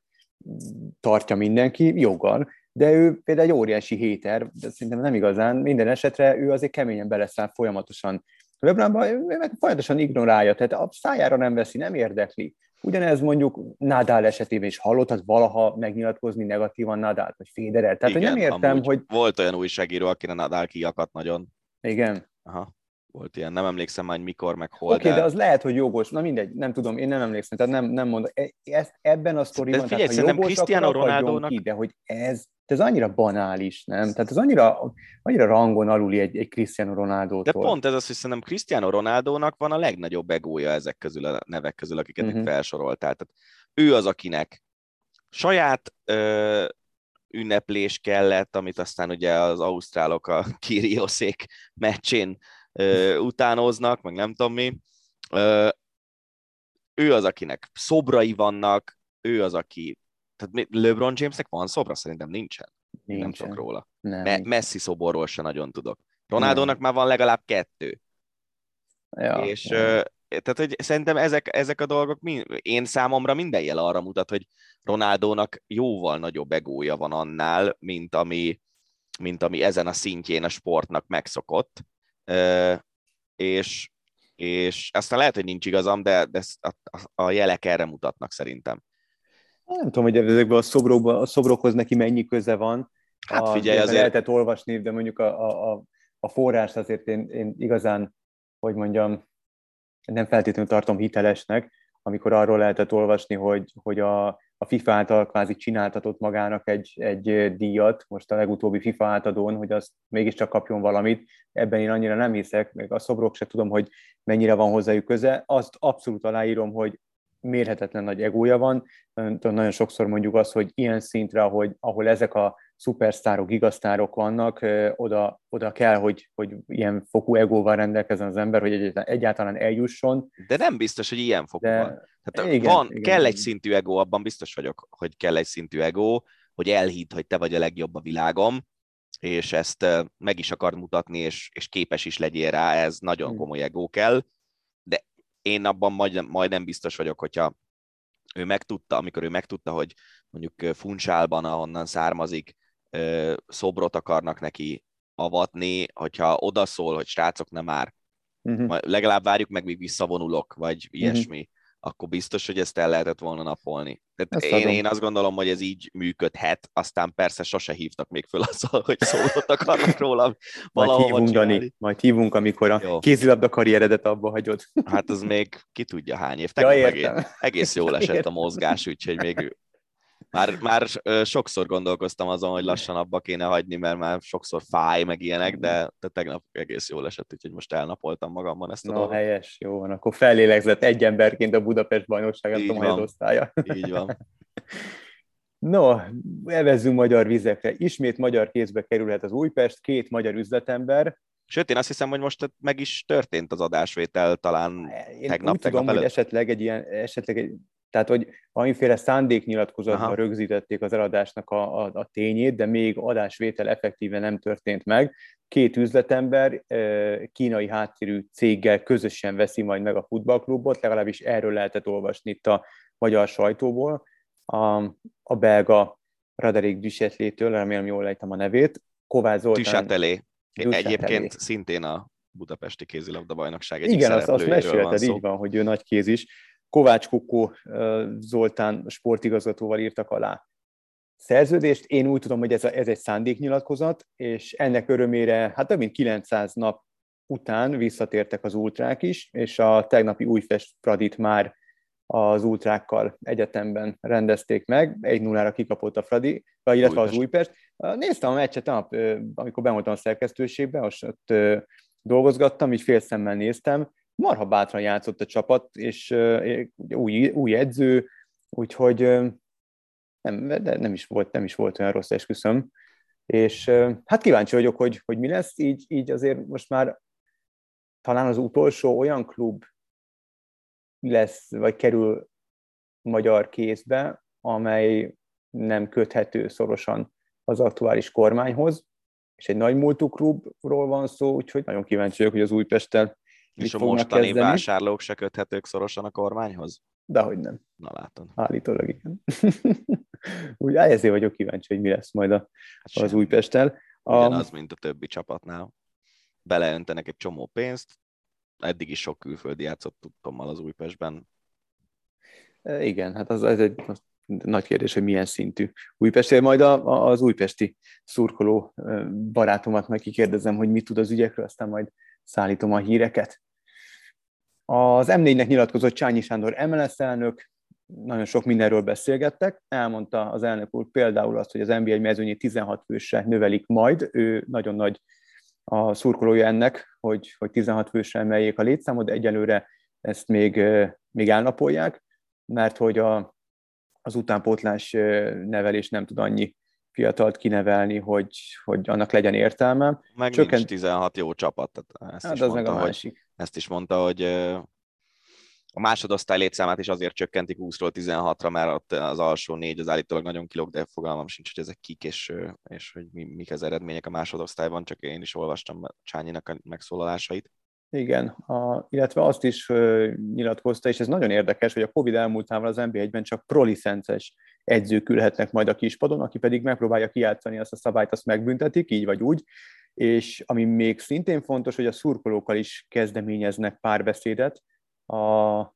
tartja mindenki, joggal, de ő például egy óriási héter, de szerintem nem igazán, minden esetre ő azért keményen beleszáll folyamatosan LeBronban folyamatosan ignorálja, tehát a szájára nem veszi, nem érdekli. Ugyanez mondjuk Nadal esetében is hallottad valaha megnyilatkozni negatívan Nadal vagy Federer. Tehát Igen, nem értem, hogy... Volt olyan újságíró, akire Nadal kiakadt nagyon. Igen. Aha. Volt ilyen, nem emlékszem már, mikor, meg hol. Oké, okay, de... de... az lehet, hogy jogos. Na mindegy, nem tudom, én nem emlékszem, tehát nem, nem mondom. E, ezt, ebben a sztoriban, de figyelj, tehát, ha jogos, Cristiano Ronaldo-nak... ki, de hogy ez ez annyira banális, nem? Tehát ez annyira, annyira rangon aluli egy, egy Cristiano ronaldo De pont ez az, hogy szerintem Cristiano Ronaldo-nak van a legnagyobb egója ezek közül a nevek közül, akiket uh-huh. itt mhm. felsoroltál. Tehát ő az, akinek saját ö, ünneplés kellett, amit aztán ugye az ausztrálok a Kyrioszék meccsén ö, utánoznak, meg nem tudom mi. Ö, ő az, akinek szobrai vannak, ő az, aki tehát LeBron Jamesnek van szobra? Szerintem nincsen. nincsen. Nem tudok róla. Nem. Me- Messi szoborról se nagyon tudok. Ronaldónak már van legalább kettő. Ja, és ja. tehát, hogy szerintem ezek, ezek a dolgok, én számomra minden jel arra mutat, hogy Ronaldónak jóval nagyobb egója van annál, mint ami, mint ami ezen a szintjén a sportnak megszokott. És, és aztán lehet, hogy nincs igazam, de, de a, a jelek erre mutatnak szerintem. Nem tudom, hogy ezekben a, a szobrokhoz neki mennyi köze van. Hát figyelj, azért... Lehetett olvasni, de mondjuk a, a, a forrás azért én, én igazán, hogy mondjam, nem feltétlenül tartom hitelesnek, amikor arról lehetett olvasni, hogy, hogy a, a FIFA által kvázi csináltatott magának egy, egy díjat, most a legutóbbi FIFA átadón, hogy az mégiscsak kapjon valamit. Ebben én annyira nem hiszek, még a szobrok se tudom, hogy mennyire van hozzájuk köze. Azt abszolút aláírom, hogy mérhetetlen nagy egója van. Nagyon sokszor mondjuk azt, hogy ilyen szintre, ahogy, ahol ezek a szupersztárok, gigasztárok vannak, oda, oda kell, hogy, hogy ilyen fokú egóval rendelkezzen az ember, hogy egyáltalán eljusson. De nem biztos, hogy ilyen fokú De... van. Tehát igen, van, igen, kell igen. egy szintű ego, abban biztos vagyok, hogy kell egy szintű ego, hogy elhidd, hogy te vagy a legjobb a világom, és ezt meg is akar mutatni, és, és képes is legyél rá, ez nagyon hm. komoly ego kell én abban majdnem, majdnem biztos vagyok, hogyha ő megtudta, amikor ő megtudta, hogy mondjuk Funchálban, ahonnan származik, szobrot akarnak neki avatni, hogyha odaszól, hogy srácok, nem már, uh-huh. legalább várjuk meg, míg visszavonulok, vagy ilyesmi. Uh-huh akkor biztos, hogy ezt el lehetett volna napolni. Tehát én, én azt gondolom, hogy ez így működhet, aztán persze sose hívtak még föl azzal, hogy szólott akarnak [LAUGHS] róla majd hívunk, Dani, majd hívunk, amikor a jó. kézilabda karrieredet abba hagyod. Hát az még ki tudja hány év. ja, értem. egész jól esett [LAUGHS] értem. a mozgás, úgyhogy még már, már sokszor gondolkoztam azon, hogy lassan abba kéne hagyni, mert már sokszor fáj, meg ilyenek, de, de tegnap egész jól esett, úgyhogy most elnapoltam magamban ezt a no, dolgot. helyes, jó van, akkor fellélegzett egy emberként a Budapest bajnokság, nem tudom, hogy osztálya. Így van. [LAUGHS] No, evezzünk magyar vizekre. Ismét magyar kézbe kerülhet az Újpest, két magyar üzletember, Sőt, én azt hiszem, hogy most meg is történt az adásvétel talán Én tegnap, úgy tegnap tudom, hogy előtt. esetleg egy ilyen, esetleg egy, tehát hogy valamiféle szándéknyilatkozatban Aha. rögzítették az eladásnak a, a, a tényét, de még adásvétel effektíven nem történt meg. Két üzletember kínai háttérű céggel közösen veszi majd meg a futballklubot, legalábbis erről lehetett olvasni itt a magyar sajtóból. A, a belga Raderick Duchetlétől, remélem jól lejtem a nevét, Kovács Zoltán. Duchatelé. Egyébként szintén a Budapesti kézilabda bajnokság egyik Igen, azt, azt szereplőjéről van mesélted, szó. így van, hogy ő nagy kéz is. Kovács Kukó Zoltán sportigazgatóval írtak alá szerződést. Én úgy tudom, hogy ez, a, ez egy szándéknyilatkozat, és ennek örömére, hát több mint 900 nap után visszatértek az ultrák is, és a tegnapi Újfest Pradit már az ultrákkal egyetemben rendezték meg. 1-0-ra kikapott a Fradi, vagy illetve az Újpest. Újpest. Néztem a meccset, nap, amikor bevoltam a szerkesztőségbe, most ott dolgozgattam, így fél szemmel néztem, marha bátran játszott a csapat, és új, új edző, úgyhogy nem, de nem is volt, nem is volt olyan rossz esküszöm. És hát kíváncsi vagyok, hogy, hogy mi lesz, így, így azért most már talán az utolsó olyan klub lesz, vagy kerül magyar kézbe, amely nem köthető szorosan az aktuális kormányhoz, és egy nagy múltú klubról van szó, úgyhogy nagyon kíváncsi vagyok, hogy az Újpesttel És a mostani kezdeni. vásárlók se köthetők szorosan a kormányhoz? Dehogy nem. Na látod. Állítólag igen. [LAUGHS] Úgy ezért vagyok kíváncsi, hogy mi lesz majd a, Hát az. Újpesttel. A, Ugyanaz, mint a többi csapatnál. Beleöntenek egy csomó pénzt, eddig is sok külföldi játszott tudtommal az Újpestben. E, igen, hát az, ez egy az nagy kérdés, hogy milyen szintű Újpest. Majd a, a, az újpesti szurkoló e, barátomat meg kikérdezem, hogy mit tud az ügyekről, aztán majd szállítom a híreket. Az M4-nek nyilatkozott Csányi Sándor MLS elnök, nagyon sok mindenről beszélgettek. Elmondta az elnök úr például azt, hogy az NBA mezőnyét 16 fősre növelik majd. Ő nagyon nagy a szurkolója ennek, hogy, hogy 16 fősre emeljék a létszámot, de egyelőre ezt még, még elnapolják, mert hogy a, az utánpótlás nevelés nem tud annyi fiatalt kinevelni, hogy, hogy annak legyen értelme. Meg Csökkent- nincs 16 jó csapat. Tehát ezt, Hát is az meg mondta, a másik. Ezt is mondta, hogy a másodosztály létszámát is azért csökkentik 20-ról 16-ra, mert ott az alsó négy az állítólag nagyon kilóg, de fogalmam sincs, hogy ezek kik, és, és hogy mi, mik az eredmények a másodosztályban, csak én is olvastam Csányinak a megszólalásait. Igen, a, illetve azt is ö, nyilatkozta, és ez nagyon érdekes, hogy a Covid elmúltával az NB1-ben csak prolicences edzők ülhetnek majd a kispadon, aki pedig megpróbálja kijátszani azt a szabályt, azt megbüntetik, így vagy úgy. És ami még szintén fontos, hogy a szurkolókkal is kezdeményeznek párbeszédet a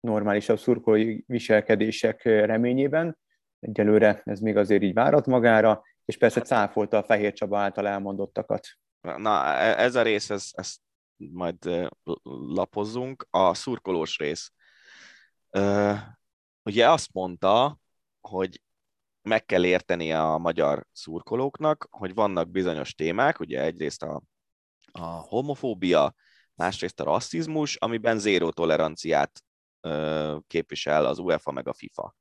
normálisabb szurkolói viselkedések reményében. Egyelőre ez még azért így várat magára, és persze cáfolta a Fehér Csaba által elmondottakat. Na, e- ez a rész, ez, ezt majd lapozzunk. A szurkolós rész. Ö, ugye azt mondta, hogy meg kell érteni a magyar szurkolóknak, hogy vannak bizonyos témák, ugye egyrészt a, a homofóbia, másrészt a rasszizmus, amiben zéró toleranciát ö, képvisel az UEFA meg a FIFA.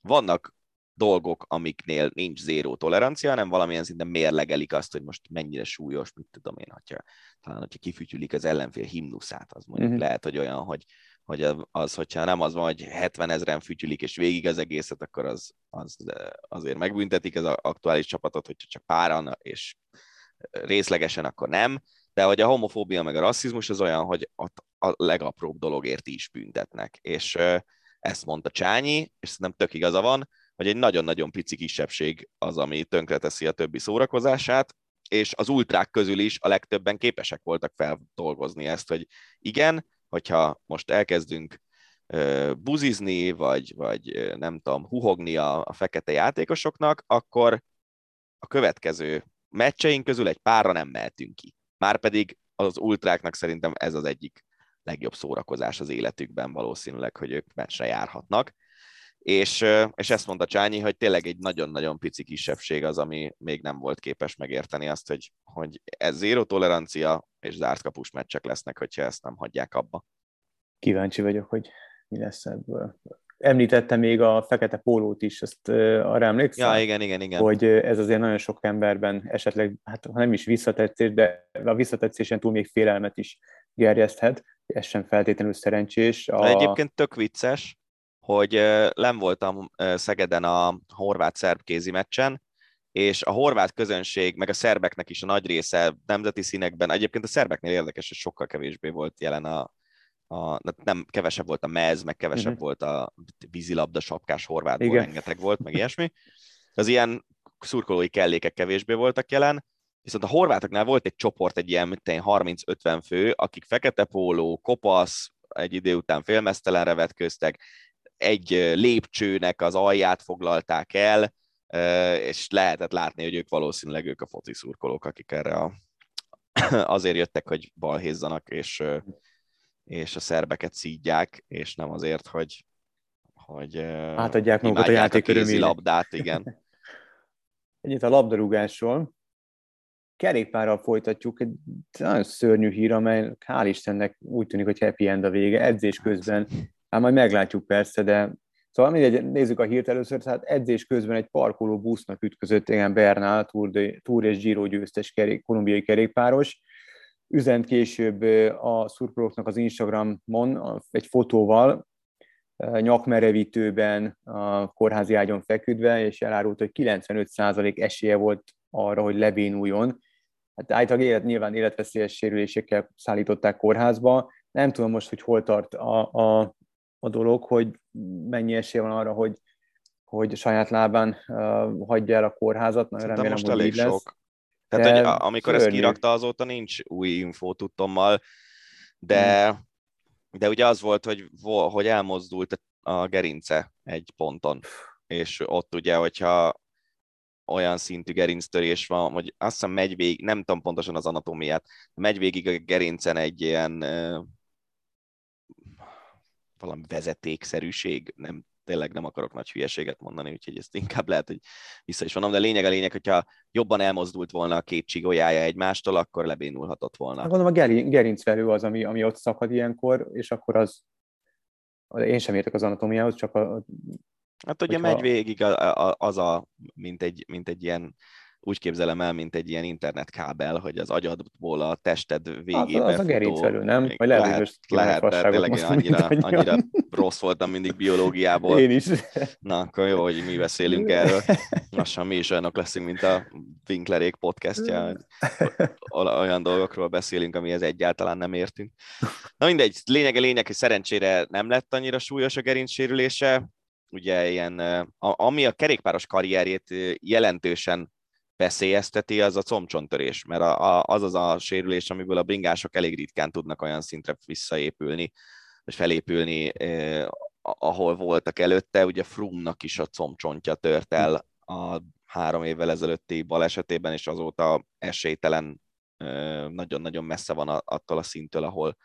Vannak dolgok, amiknél nincs zéró tolerancia, hanem valamilyen szinten mérlegelik azt, hogy most mennyire súlyos, mit tudom én, hogyha, talán, hogyha kifütyülik az ellenfél himnuszát, az mondjuk uh-huh. lehet, hogy olyan, hogy, hogy az, hogyha nem az van, hogy 70 ezeren fütyülik, és végig az egészet, akkor az, az azért megbüntetik az aktuális csapatot, hogyha csak páran, és részlegesen, akkor nem. De hogy a homofóbia meg a rasszizmus az olyan, hogy ott a legapróbb dologért is büntetnek. És ezt mondta Csányi, és szerintem tök igaza van, hogy egy nagyon-nagyon pici kisebbség az, ami tönkreteszi a többi szórakozását, és az ultrák közül is a legtöbben képesek voltak feldolgozni ezt, hogy igen, hogyha most elkezdünk buzizni, vagy, vagy nem tudom, huhogni a, a fekete játékosoknak, akkor a következő meccseink közül egy párra nem mehetünk ki. Márpedig az ultráknak szerintem ez az egyik legjobb szórakozás az életükben valószínűleg, hogy ők meccsre járhatnak. És, és ezt mondta Csányi, hogy tényleg egy nagyon-nagyon pici kisebbség az, ami még nem volt képes megérteni azt, hogy, hogy ez zéró tolerancia, és zárt kapus meccsek lesznek, hogyha ezt nem hagyják abba. Kíváncsi vagyok, hogy mi lesz ebből. említette még a fekete pólót is, ezt arra emlékszel? Ja, igen, igen, igen. Hogy ez azért nagyon sok emberben esetleg, hát ha nem is visszatetszés, de a visszatetszésen túl még félelmet is gerjeszthet, ez sem feltétlenül szerencsés. A... Egyébként tök vicces, hogy nem voltam Szegeden a horvát-szerb kézi meccsen, és a horvát közönség, meg a szerbeknek is a nagy része nemzeti színekben, egyébként a szerbeknél érdekes, hogy sokkal kevésbé volt jelen a, a nem kevesebb volt a mez, meg kevesebb uh-huh. volt a vízilabda sapkás horvátból, Igen. rengeteg volt, meg ilyesmi. Az ilyen szurkolói kellékek kevésbé voltak jelen, viszont a horvátoknál volt egy csoport, egy ilyen 30-50 fő, akik fekete póló, kopasz, egy idő után félmeztelenre vetköztek, egy lépcsőnek az alját foglalták el, és lehetett látni, hogy ők valószínűleg ők a foci szurkolók, akik erre a, [COUGHS] azért jöttek, hogy balhézzanak, és, és a szerbeket szídják, és nem azért, hogy, hogy átadják magukat a játék a labdát, igen. [LAUGHS] Ennyit a labdarúgásról. Kerékpárral folytatjuk egy nagyon szörnyű hír, amely hál' Istennek úgy tűnik, hogy happy end a vége, edzés közben. Hát majd meglátjuk persze, de Szóval mindegy, nézzük a hírt először, tehát edzés közben egy parkoló busznak ütközött igen Bernal, Tour, de, Tour és Giro győztes kerék, kolumbiai kerékpáros. Üzent később a szurkolóknak az Instagramon egy fotóval, nyakmerevítőben a kórházi ágyon feküdve, és elárult, hogy 95% esélye volt arra, hogy lebénuljon. Hát állítólag élet, nyilván életveszélyes sérülésekkel szállították kórházba. Nem tudom most, hogy hol tart a, a a dolog, hogy mennyi esély van arra, hogy, hogy saját lábán uh, hagyja el a kórházat. Nagyon remélem, most hogy elég lesz. sok. Tehát, hogy amikor szörnyű. ezt kirakta, azóta nincs új infó tudtommal, de, hmm. de ugye az volt, hogy, hogy elmozdult a gerince egy ponton, és ott ugye, hogyha olyan szintű gerinctörés van, hogy azt hiszem megy végig, nem tudom pontosan az anatómiát, megy végig a gerincen egy ilyen valami vezetékszerűség, nem, tényleg nem akarok nagy hülyeséget mondani, úgyhogy ezt inkább lehet, hogy vissza is mondom, de lényeg a lényeg, hogyha jobban elmozdult volna a két csigolyája egymástól, akkor lebénulhatott volna. Gondolom a gerincvelő az, ami, ami ott szakad ilyenkor, és akkor az, én sem értek az anatómiához, csak a, Hát ugye hogyha... megy végig az a, mint egy, mint egy ilyen úgy képzelem el, mint egy ilyen internetkábel, hogy az agyadból a tested végébe Az, az a gerincvelő, nem? Vagy lehet, lehet, lehet de tényleg én annyira, annyira rossz voltam mindig biológiából. Én is. Na, akkor jó, hogy mi beszélünk erről. Lassan mi is olyanok leszünk, mint a Winklerék podcastja. Olyan dolgokról beszélünk, amihez egyáltalán nem értünk. Na mindegy, lényege lényeg, hogy szerencsére nem lett annyira súlyos a gerincsérülése. Ugye ilyen, ami a kerékpáros karrierjét jelentősen veszélyezteti, az a combcsontörés, mert a, a, az az a sérülés, amiből a bringások elég ritkán tudnak olyan szintre visszaépülni, vagy felépülni, eh, ahol voltak előtte. Ugye Frumnak is a combcsontja tört el a három évvel ezelőtti balesetében, és azóta esélytelen, eh, nagyon-nagyon messze van attól a szinttől, ahol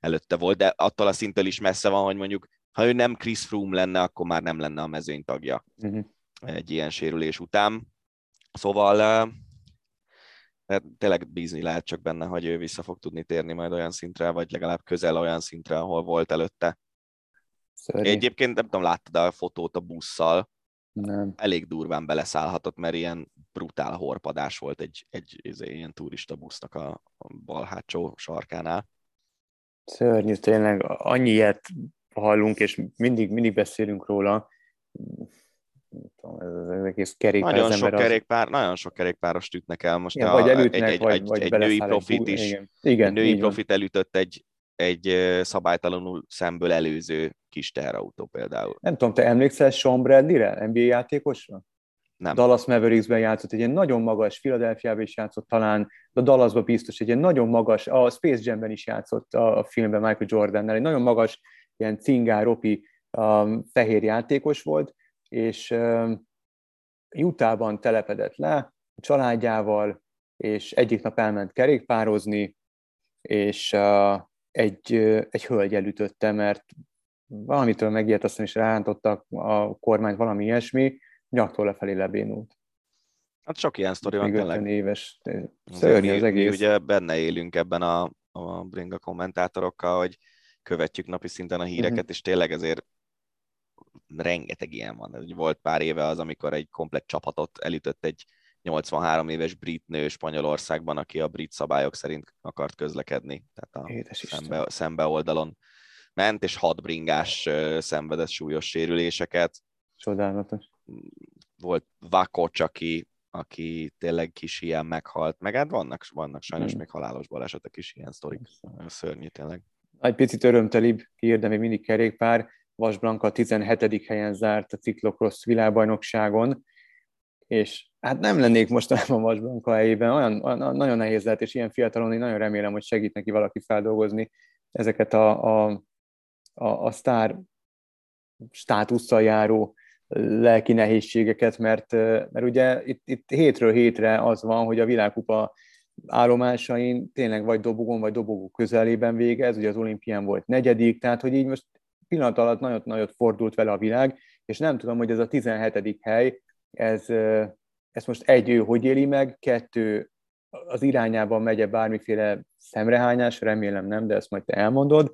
előtte volt, de attól a szinttől is messze van, hogy mondjuk, ha ő nem Chris Froome lenne, akkor már nem lenne a mezőny tagja uh-huh. egy ilyen sérülés után Szóval tényleg bízni lehet csak benne, hogy ő vissza fog tudni térni majd olyan szintre, vagy legalább közel olyan szintre, ahol volt előtte. Szörnyű. Egyébként nem tudom, láttad a fotót a busszal? Nem. Elég durván beleszállhatott, mert ilyen brutál horpadás volt egy, egy, egy ilyen turista busznak a, a bal hátsó sarkánál. Szörnyű, tényleg annyi ilyet hallunk, és mindig, mindig beszélünk róla tudom, ez az egész kerékpár. Nagyon sok, kerékpár, az... nagyon sok kerékpáros ütnek el most. Igen, a, vagy elütnek, egy, egy, vagy, egy, vagy egy női profit is. Igen, igen egy női profit van. elütött egy, egy szabálytalanul szemből előző kis teherautó például. Nem tudom, te emlékszel Sean Bradley-re, NBA játékosra? Nem. Dallas Mavericksben játszott, egy ilyen nagyon magas, Philadelphia-ban is játszott talán, de Dallasban biztos, egy ilyen nagyon magas, a Space Jam-ben is játszott a, a filmben Michael Jordan-nel, egy nagyon magas, ilyen cingár, ropi, um, fehér játékos volt, és Utahban telepedett le a családjával, és egyik nap elment kerékpározni, és egy, egy hölgy elütötte, mert valamitől megijedt, aztán is rántottak a kormányt valami ilyesmi, nyaktól lefelé lebénult. Hát sok ilyen sztori van tényleg. éves. Szörnyű az egész. Mi ugye benne élünk ebben a, a bringa kommentátorokkal, hogy követjük napi szinten a híreket, uh-huh. és tényleg ezért rengeteg ilyen van. Volt pár éve az, amikor egy komplett csapatot elütött egy 83 éves brit nő Spanyolországban, aki a brit szabályok szerint akart közlekedni, tehát a szembe, szembe oldalon ment, és hat bringás szenvedett súlyos sérüléseket. Csodálatos. Volt Vakocs, aki, aki tényleg kis ilyen meghalt, meg hát vannak, vannak sajnos hmm. még halálos balesetek is, ilyen sztorik. Szörnyű tényleg. Egy picit örömtelibb kiír, de még mindig kerékpár. Vas Blanka 17. helyen zárt a ciklokrosz világbajnokságon, és hát nem lennék mostanában [LAUGHS] Vas Blanka helyében, olyan, olyan, nagyon nehéz lehet, és ilyen fiatalon én nagyon remélem, hogy segít neki valaki feldolgozni ezeket a, a, a, a sztár státusszal járó lelki nehézségeket, mert, mert ugye itt, itt hétről hétre az van, hogy a világkupa állomásain tényleg vagy dobogon, vagy dobogó közelében végez, ugye az olimpián volt negyedik, tehát hogy így most pillanat alatt nagyot-nagyot fordult vele a világ, és nem tudom, hogy ez a 17. hely, ez, ez most egy, ő hogy éli meg, kettő, az irányában megy-e bármiféle szemrehányás, remélem nem, de ezt majd te elmondod,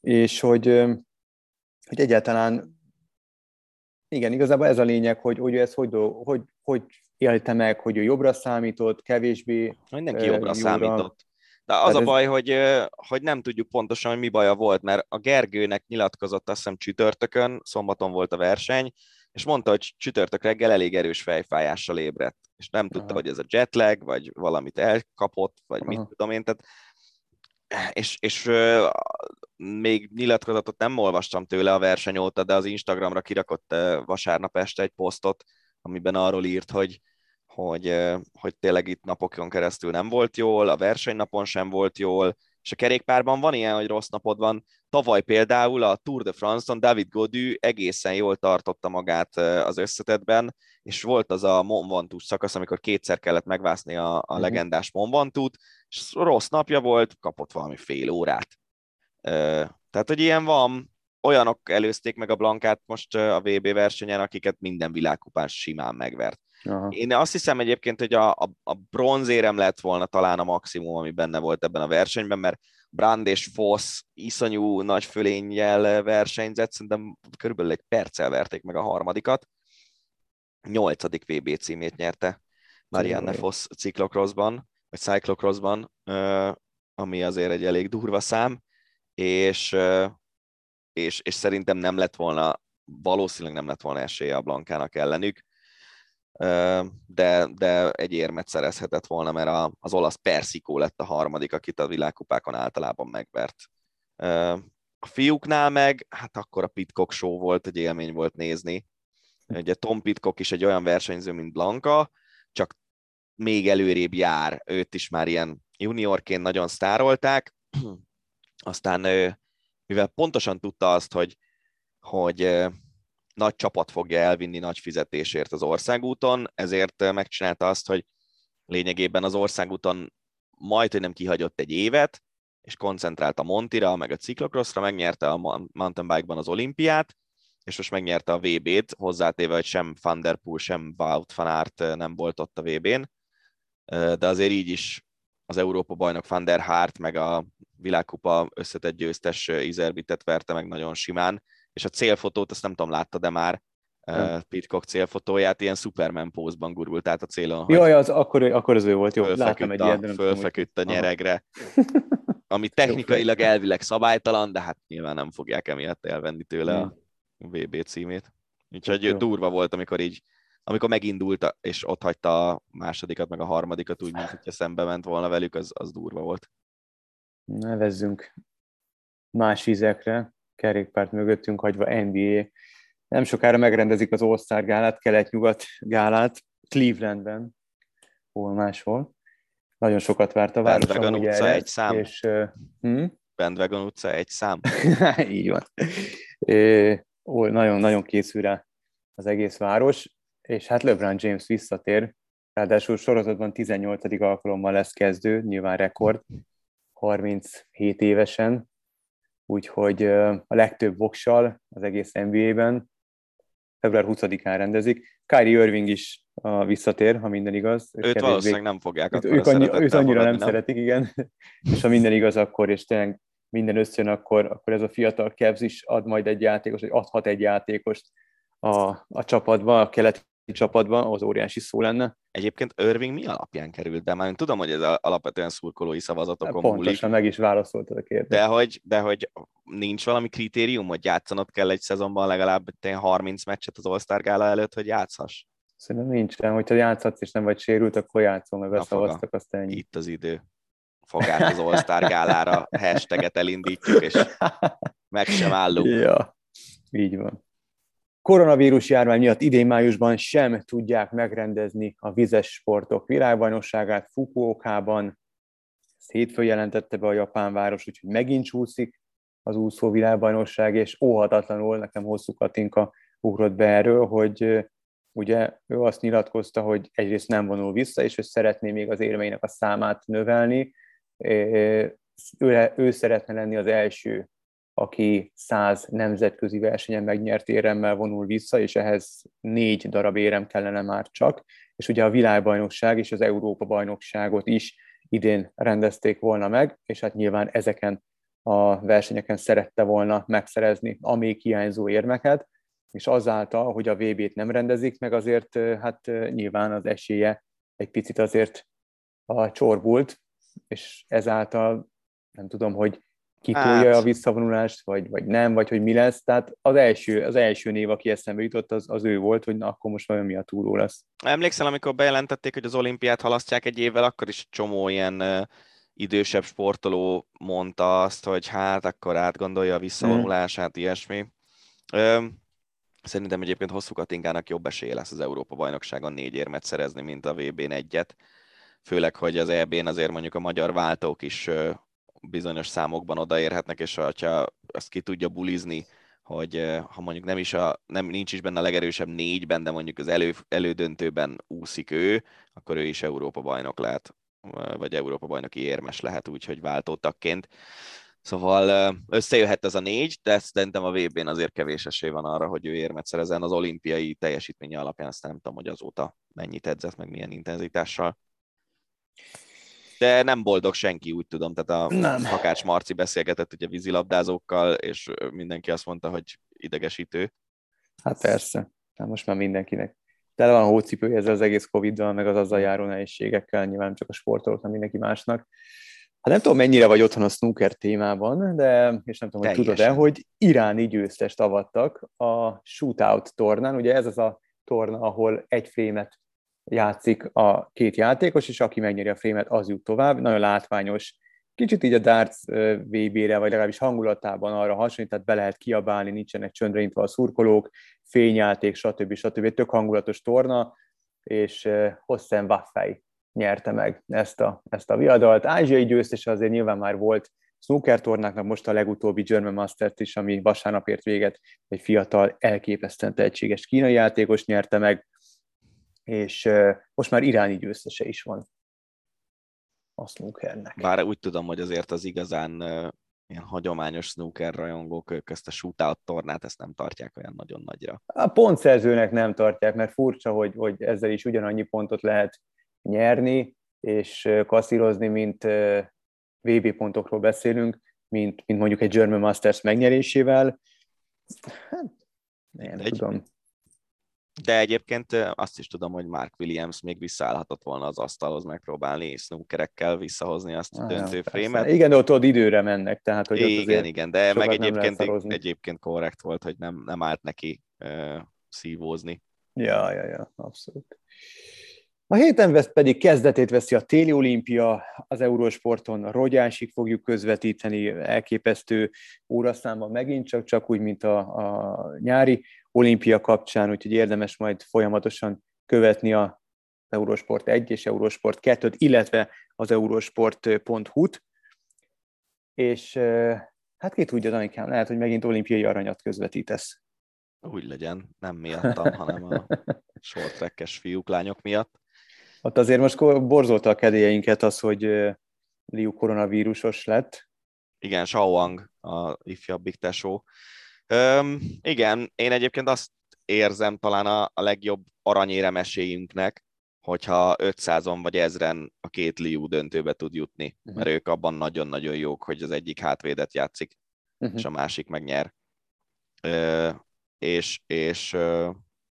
és hogy, hogy egyáltalán igen, igazából ez a lényeg, hogy, hogy ez hogy, hogy, hogy élte meg, hogy ő jobbra számított, kevésbé Mindenki jobbra jóra. számított. De az Tehát a baj, hogy, hogy nem tudjuk pontosan, hogy mi baja volt, mert a Gergőnek nyilatkozott azt hiszem csütörtökön, szombaton volt a verseny, és mondta, hogy csütörtök reggel elég erős fejfájással ébredt, és nem tudta, Aha. hogy ez a jetlag, vagy valamit elkapott, vagy Aha. mit tudom én, tehát és, és még nyilatkozatot nem olvastam tőle a verseny óta, de az Instagramra kirakott vasárnap este egy posztot, amiben arról írt, hogy, hogy, hogy tényleg itt napokon keresztül nem volt jól, a versenynapon sem volt jól, és a kerékpárban van ilyen, hogy rossz napod van. Tavaly például a Tour de France-on David Godu egészen jól tartotta magát az összetetben, és volt az a Mont Ventoux szakasz, amikor kétszer kellett megvászni a, a mhm. legendás Mont Ventoux-t, és rossz napja volt, kapott valami fél órát. Tehát, hogy ilyen van, olyanok előzték meg a Blankát most a VB versenyen, akiket minden világkupán simán megvert. Aha. Én azt hiszem egyébként, hogy a, a, a bronzérem lett volna talán a maximum, ami benne volt ebben a versenyben, mert Brand és Foss iszonyú nagy fölénnyel versenyzett, szerintem körülbelül egy perccel verték meg a harmadikat. Nyolcadik VB címét nyerte Marianne Foss ciklokroszban, vagy cyclocrossban, ami azért egy elég durva szám, és, és, és szerintem nem lett volna, valószínűleg nem lett volna esélye a Blankának ellenük de, de egy érmet szerezhetett volna, mert az olasz Persikó lett a harmadik, akit a világkupákon általában megvert. A fiúknál meg, hát akkor a Pitcock show volt, egy élmény volt nézni. Ugye Tom Pitcock is egy olyan versenyző, mint Blanka, csak még előrébb jár, őt is már ilyen juniorként nagyon sztárolták, aztán mivel pontosan tudta azt, hogy, hogy nagy csapat fogja elvinni nagy fizetésért az országúton, ezért megcsinálta azt, hogy lényegében az országúton majd, hogy nem kihagyott egy évet, és koncentrált a Montira, meg a Cyclocrossra, megnyerte a mountain bike-ban az olimpiát, és most megnyerte a VB-t, hozzátéve, hogy sem Van sem Wout van Aert nem volt ott a VB-n, de azért így is az Európa bajnok Van der Hart, meg a világkupa összetett győztes Izerbitet verte meg nagyon simán, és a célfotót, azt nem tudom, látta, de már uh, Pitcock célfotóját ilyen Superman pózban gurult át a célon. Jaj, az, akkor, akkor az ő volt, jó, láttam egy ilyet. Fölfeküdt a nyeregre. [LAUGHS] Ami technikailag elvileg szabálytalan, de hát nyilván nem fogják emiatt elvenni tőle a VB címét. Úgyhogy jó. durva volt, amikor így amikor megindult, és ott hagyta a másodikat, meg a harmadikat, úgy, mint hogyha szembe ment volna velük, az, az durva volt. Nevezzünk más ízekre kerékpárt mögöttünk hagyva NBA. Nem sokára megrendezik az All-Star gálát, kelet-nyugat gálát, Clevelandben, hol máshol. Nagyon sokat várt a város. Bandwagon utca erre, egy szám. És, uh, hm? Bandwagon utca egy szám. [LAUGHS] Így van. É, ó, nagyon, nagyon készül rá az egész város, és hát LeBron James visszatér, ráadásul sorozatban 18. alkalommal lesz kezdő, nyilván rekord, 37 évesen, úgyhogy a legtöbb voksal az egész NBA-ben február 20-án rendezik. Kyrie Irving is visszatér, ha minden igaz. Őt kevésbé... valószínűleg nem fogják őt, ők annyi, őt annyira nem, nem szeretik, igen. [LAUGHS] és ha minden igaz, akkor és tényleg minden összön, akkor, akkor ez a fiatal Cavs is ad majd egy játékos, vagy adhat egy játékost a, a csapatba, a keleti csapatban, az óriási szó lenne. Egyébként Irving mi alapján került be? Már tudom, hogy ez alapvetően szurkolói szavazatokon Pontosan, meg is válaszoltad a kérdést. De hogy, de hogy nincs valami kritérium, hogy játszanod kell egy szezonban legalább 30 meccset az All-Star gála előtt, hogy játszhass? Szerintem nincsen, hogyha játszhatsz és nem vagy sérült, akkor játszol, meg beszavaztak, azt ennyi. Itt az idő. Fogát az All-Star gálára, hashtaget elindítjuk, és meg sem állunk. [LAUGHS] Ja, így van. Koronavírus járvány miatt idén májusban sem tudják megrendezni a vizes sportok világbajnokságát Fukuokában. Ezt hétfőn jelentette be a japán város, úgyhogy megint csúszik az úszó világbajnokság, és óhatatlanul nekem hosszú Katinka ugrott be erről, hogy ugye ő azt nyilatkozta, hogy egyrészt nem vonul vissza, és ő szeretné még az érmeinek a számát növelni. Ő, ő szeretne lenni az első, aki száz nemzetközi versenyen megnyert éremmel vonul vissza, és ehhez négy darab érem kellene már csak. És ugye a világbajnokság és az Európa bajnokságot is idén rendezték volna meg, és hát nyilván ezeken a versenyeken szerette volna megszerezni a még hiányzó érmeket, és azáltal, hogy a VB-t nem rendezik meg, azért hát nyilván az esélye egy picit azért a csorbult, és ezáltal nem tudom, hogy kitolja hát. a visszavonulást, vagy, vagy nem, vagy hogy mi lesz. Tehát az első, az első név, aki eszembe jutott, az, az ő volt, hogy na, akkor most vajon mi a túró lesz. Emlékszel, amikor bejelentették, hogy az olimpiát halasztják egy évvel, akkor is csomó ilyen uh, idősebb sportoló mondta azt, hogy hát akkor átgondolja a visszavonulását, hmm. ilyesmi. Um, Szerintem egyébként hosszú Katinkának jobb esélye lesz az Európa bajnokságon négy érmet szerezni, mint a VB-n egyet. Főleg, hogy az EB-n azért mondjuk a magyar váltók is bizonyos számokban odaérhetnek, és ha ezt ki tudja bulizni, hogy ha mondjuk nem is a, nem, nincs is benne a legerősebb négyben, de mondjuk az elő, elődöntőben úszik ő, akkor ő is Európa bajnok lehet, vagy Európa bajnoki érmes lehet úgy, hogy váltótakként. Szóval összejöhet ez a négy, de szerintem a VB-n azért kevés esély van arra, hogy ő érmet szerezen az olimpiai teljesítménye alapján, azt nem tudom, hogy azóta mennyit edzett, meg milyen intenzitással. De nem boldog senki, úgy tudom, tehát a nem. Hakács Marci beszélgetett ugye vízilabdázókkal, és mindenki azt mondta, hogy idegesítő. Hát persze, hát most már mindenkinek. Tele van hócipője ezzel az egész Covid-dal, meg az azzal járó nehézségekkel, nyilván csak a sportolók, nem mindenki másnak. Hát nem tudom, mennyire vagy otthon a snooker témában, de, és nem tudom, hogy tudod-e, hogy iráni győztest avattak a shootout tornán. Ugye ez az a torna, ahol egy frémet játszik a két játékos, és aki megnyeri a frémet, az jut tovább. Nagyon látványos, kicsit így a darts VB-re, vagy legalábbis hangulatában arra hasonlít, tehát be lehet kiabálni, nincsenek csöndre a szurkolók, fényjáték, stb. stb. Tök hangulatos torna, és Hossen Waffei nyerte meg ezt a, ezt a viadalt. Ázsiai győztes azért nyilván már volt snooker tornáknak, most a legutóbbi German Masters is, ami vasárnap ért véget, egy fiatal, elképesztően tehetséges kínai játékos nyerte meg, és most már iráni győztese is van a snookernek. Bár úgy tudom, hogy azért az igazán ilyen hagyományos snooker rajongók ők ezt a shootout tornát ezt nem tartják olyan nagyon nagyra. A pontszerzőnek nem tartják, mert furcsa, hogy, hogy ezzel is ugyanannyi pontot lehet nyerni és kasszírozni, mint VB pontokról beszélünk, mint, mint mondjuk egy German Masters megnyerésével. Hát, nem egy, tudom. De egyébként azt is tudom, hogy Mark Williams még visszaállhatott volna az asztalhoz megpróbálni snookerekkel visszahozni azt a döntő frémet. Igen, de ott, ott időre mennek, tehát hogy igen, ott igen, igen, de meg egyébként, egyébként korrekt volt, hogy nem, nem állt neki uh, szívózni. Ja, ja, ja, abszolút. A héten vesz pedig kezdetét veszi a téli olimpia, az Eurósporton Rogyásig fogjuk közvetíteni, elképesztő óraszámban megint csak, csak úgy, mint a, a nyári olimpia kapcsán, úgyhogy érdemes majd folyamatosan követni a Eurosport 1 és Eurosport 2-t, illetve az eurosport.hu-t, és hát ki tudja, Danikám, lehet, hogy megint olimpiai aranyat közvetítesz. Úgy legyen, nem miattam, hanem a [LAUGHS] short fiúk, lányok miatt. Ott azért most borzolta a kedélyeinket az, hogy Liu koronavírusos lett. Igen, Shaoang, a ifjabbik tesó. Üm, igen, én egyébként azt érzem talán a, a legjobb aranyérem esélyünknek, hogyha 500-on vagy ezren a két Liu döntőbe tud jutni, uh-huh. mert ők abban nagyon-nagyon jók, hogy az egyik hátvédet játszik, uh-huh. és a másik megnyer. Ö, és és ö,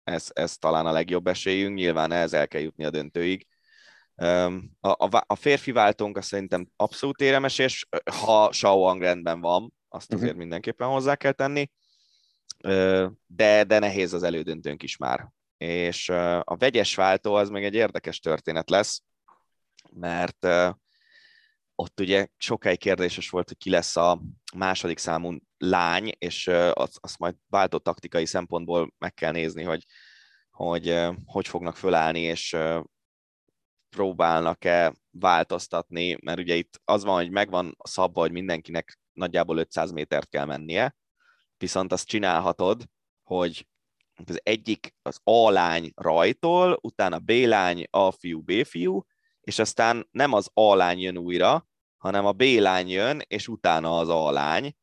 ez, ez talán a legjobb esélyünk, nyilván ehhez el kell jutni a döntőig. A, a, a férfi váltónk azt szerintem abszolút éremes, és ha Shao rendben van, azt azért uh-huh. mindenképpen hozzá kell tenni, de, de nehéz az elődöntőnk is már. És a vegyes váltó az még egy érdekes történet lesz, mert ott ugye sokáig kérdéses volt, hogy ki lesz a második számú lány, és azt, azt majd váltó taktikai szempontból meg kell nézni, hogy hogy hogy fognak fölállni, és próbálnak-e változtatni, mert ugye itt az van, hogy megvan szabva, hogy mindenkinek nagyjából 500 métert kell mennie, viszont azt csinálhatod, hogy az egyik az A lány rajtól, utána B lány, A fiú, B fiú, és aztán nem az A lány jön újra, hanem a B lány jön, és utána az A lány,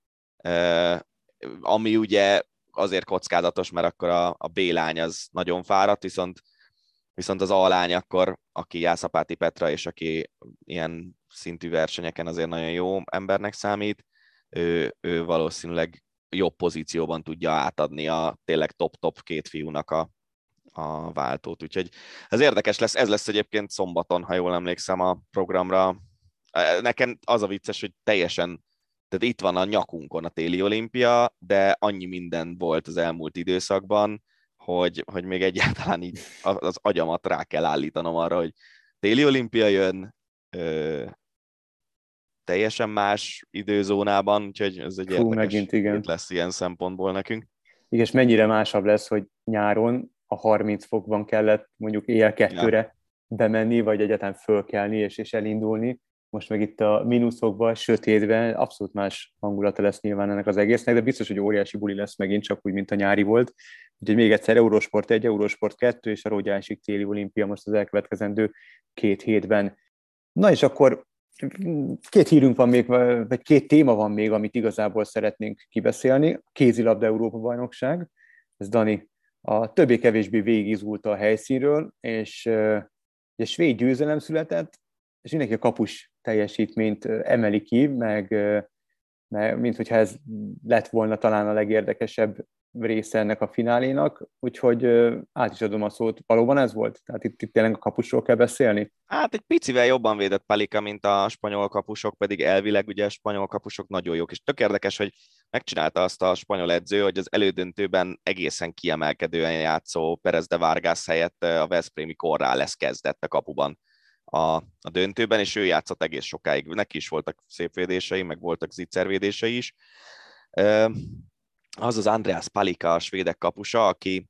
ami ugye azért kockázatos, mert akkor a, a B lány az nagyon fáradt, viszont, viszont az A lány akkor, aki Jászapáti Petra, és aki ilyen szintű versenyeken azért nagyon jó embernek számít, ő, ő valószínűleg jobb pozícióban tudja átadni a tényleg top-top két fiúnak a, a váltót. Úgyhogy ez érdekes lesz, ez lesz egyébként szombaton, ha jól emlékszem a programra. Nekem az a vicces, hogy teljesen tehát itt van a nyakunkon a téli olimpia, de annyi minden volt az elmúlt időszakban, hogy, hogy még egyáltalán így az agyamat rá kell állítanom arra, hogy téli olimpia jön, ö, teljesen más időzónában, úgyhogy ez egy Fú, érdekes megint, igen. lesz ilyen szempontból nekünk. Igen, és mennyire másabb lesz, hogy nyáron a 30 fokban kellett mondjuk éjjel kettőre ja. bemenni, vagy egyáltalán fölkelni és, és elindulni, most meg itt a mínuszokban, sötétben abszolút más hangulata lesz nyilván ennek az egésznek, de biztos, hogy óriási buli lesz megint, csak úgy, mint a nyári volt. Úgyhogy még egyszer Eurosport 1, Eurosport 2 és a Rógyásik téli olimpia most az elkövetkezendő két hétben. Na és akkor két hírünk van még, vagy két téma van még, amit igazából szeretnénk kibeszélni. A kézilabda Európa bajnokság, ez Dani a többé-kevésbé végigizgult a helyszínről, és egy svéd győzelem született, és mindenki a kapus teljesítményt emeli ki, meg, meg mint hogyha ez lett volna talán a legérdekesebb része ennek a finálénak, úgyhogy át is adom a szót. Valóban ez volt? Tehát itt, itt tényleg a kapusról kell beszélni? Hát egy picivel jobban védett Palika, mint a spanyol kapusok, pedig elvileg ugye a spanyol kapusok nagyon jók, és tök érdekes, hogy megcsinálta azt a spanyol edző, hogy az elődöntőben egészen kiemelkedően játszó Perez de Vargas helyett a Veszprémi korrá lesz kezdett a kapuban a, a döntőben, és ő játszott egész sokáig. Neki is voltak szép védései, meg voltak zicservédései is. Az az Andreas Palika, a svédek kapusa, aki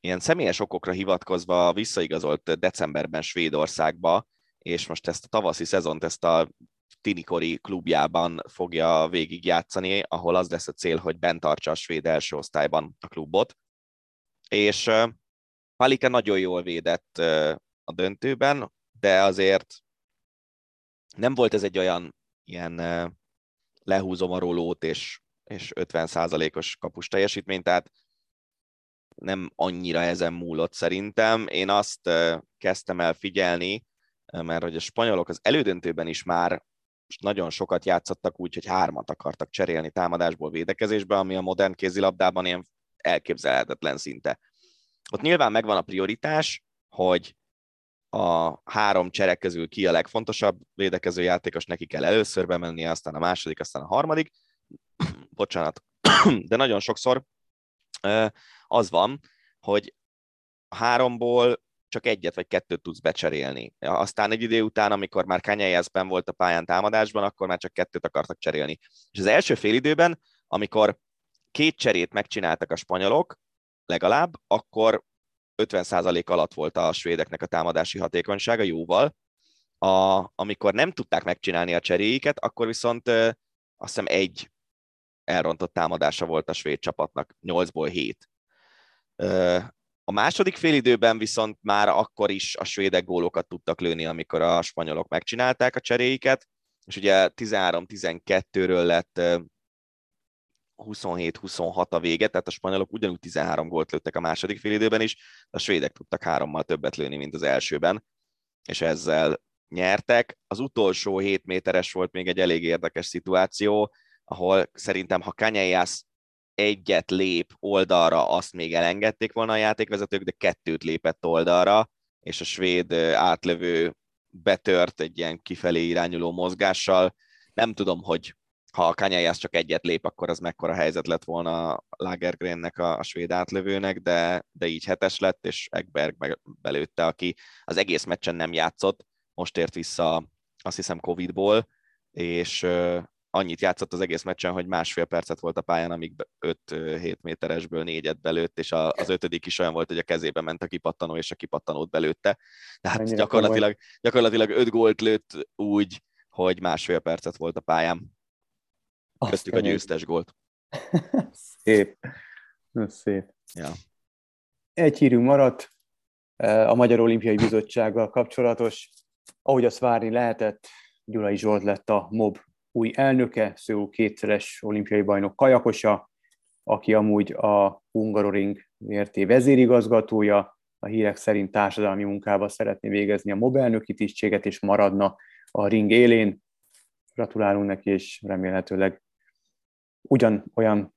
ilyen személyes okokra hivatkozva visszaigazolt decemberben Svédországba, és most ezt a tavaszi szezont, ezt a tinikori klubjában fogja végigjátszani, ahol az lesz a cél, hogy bent tartsa a svéd első osztályban a klubot. És Palika nagyon jól védett a döntőben, de azért nem volt ez egy olyan ilyen lehúzom a rolót és, és 50%-os kapus teljesítmény, tehát nem annyira ezen múlott szerintem. Én azt kezdtem el figyelni, mert hogy a spanyolok az elődöntőben is már nagyon sokat játszottak úgy, hogy hármat akartak cserélni támadásból védekezésbe, ami a modern kézilabdában ilyen elképzelhetetlen szinte. Ott nyilván megvan a prioritás, hogy a három cserek közül ki a legfontosabb védekező játékos, neki kell először bemennie, aztán a második, aztán a harmadik. [CLEARS THROAT] Bocsánat. [CLEARS THROAT] De nagyon sokszor az van, hogy háromból csak egyet vagy kettőt tudsz becserélni. Aztán egy idő után, amikor már Kanyájászben volt a pályán támadásban, akkor már csak kettőt akartak cserélni. És az első fél időben, amikor két cserét megcsináltak a spanyolok, legalább, akkor 50% alatt volt a svédeknek a támadási hatékonysága jóval. A, amikor nem tudták megcsinálni a cseréiket, akkor viszont azt hiszem egy elrontott támadása volt a svéd csapatnak, 8-ból 7. A második félidőben viszont már akkor is a svédek gólokat tudtak lőni, amikor a spanyolok megcsinálták a cseréiket, és ugye 13-12-ről lett 27-26 a vége, tehát a spanyolok ugyanúgy 13 gólt lőttek a második félidőben is, a svédek tudtak hárommal többet lőni, mint az elsőben, és ezzel nyertek. Az utolsó 7 méteres volt még egy elég érdekes szituáció, ahol szerintem, ha Kanyajász egyet lép oldalra, azt még elengedték volna a játékvezetők, de kettőt lépett oldalra, és a svéd átlövő betört egy ilyen kifelé irányuló mozgással. Nem tudom, hogy ha a Kanyajász csak egyet lép, akkor az mekkora helyzet lett volna Lagergrennek, a, a svéd átlövőnek, de, de így hetes lett, és Ekberg meg belőtte, aki az egész meccsen nem játszott, most ért vissza azt hiszem Covid-ból, és annyit játszott az egész meccsen, hogy másfél percet volt a pályán, amíg 5-7 méteresből négyet belőtt, és az ötödik is olyan volt, hogy a kezébe ment a kipattanó, és a kipattanót belőtte. Tehát gyakorlatilag, gyakorlatilag öt gólt lőtt úgy, hogy másfél percet volt a pályán. Köztük a győztes gólt. [LAUGHS] szép. Szép. Ja. Egy hírünk maradt, a Magyar Olimpiai Bizottsággal kapcsolatos. Ahogy azt várni lehetett, Gyulai Zsolt lett a MOB új elnöke, Szó kétszeres olimpiai bajnok kajakosa, aki amúgy a Hungaroring VRT vezérigazgatója, a hírek szerint társadalmi munkába szeretné végezni a MOB elnöki tisztséget, és maradna a ring élén. Gratulálunk neki, és remélhetőleg ugyan olyan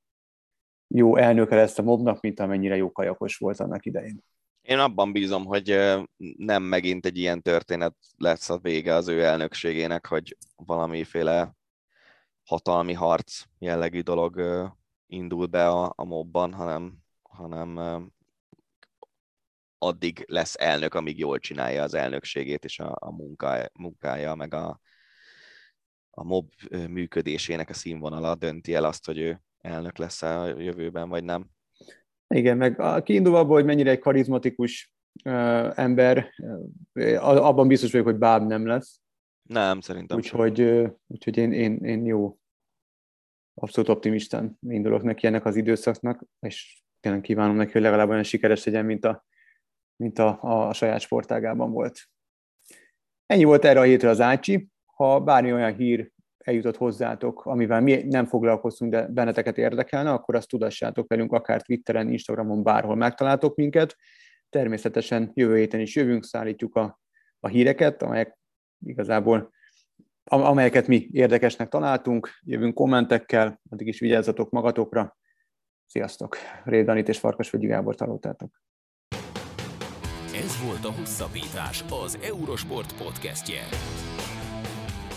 jó elnöke lesz a mobnak, mint amennyire jó kajakos volt annak idején. Én abban bízom, hogy nem megint egy ilyen történet lesz a vége az ő elnökségének, hogy valamiféle hatalmi harc jellegű dolog indul be a, a mobban, hanem, hanem addig lesz elnök, amíg jól csinálja az elnökségét és a, a munkája, munkája, meg a, a mob működésének a színvonala dönti el azt, hogy ő elnök lesz a jövőben, vagy nem. Igen, meg kiindulva abból, hogy mennyire egy karizmatikus ember, abban biztos vagyok, hogy báb nem lesz. Nem, szerintem Úgyhogy, uh, úgyhogy én, én, én jó, abszolút optimistán indulok neki ennek az időszaknak, és tényleg kívánom neki, hogy legalább olyan sikeres legyen, mint a, mint a, a saját sportágában volt. Ennyi volt erre a hétre az Ácsi. Ha bármi olyan hír eljutott hozzátok, amivel mi nem foglalkoztunk, de benneteket érdekelne, akkor azt tudassátok velünk akár Twitteren, Instagramon, bárhol megtaláltok minket. Természetesen jövő héten is jövünk, szállítjuk a, a híreket, amelyek igazából amelyeket mi érdekesnek találtunk. Jövünk kommentekkel, addig is vigyázzatok magatokra. Sziasztok! Rédanit és Farkas vagy Gábor találtátok. Ez volt a Hosszabbítás, az Eurosport podcastje.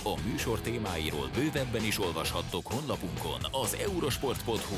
A műsor témáiról bővebben is olvashattok honlapunkon az eurosport.hu.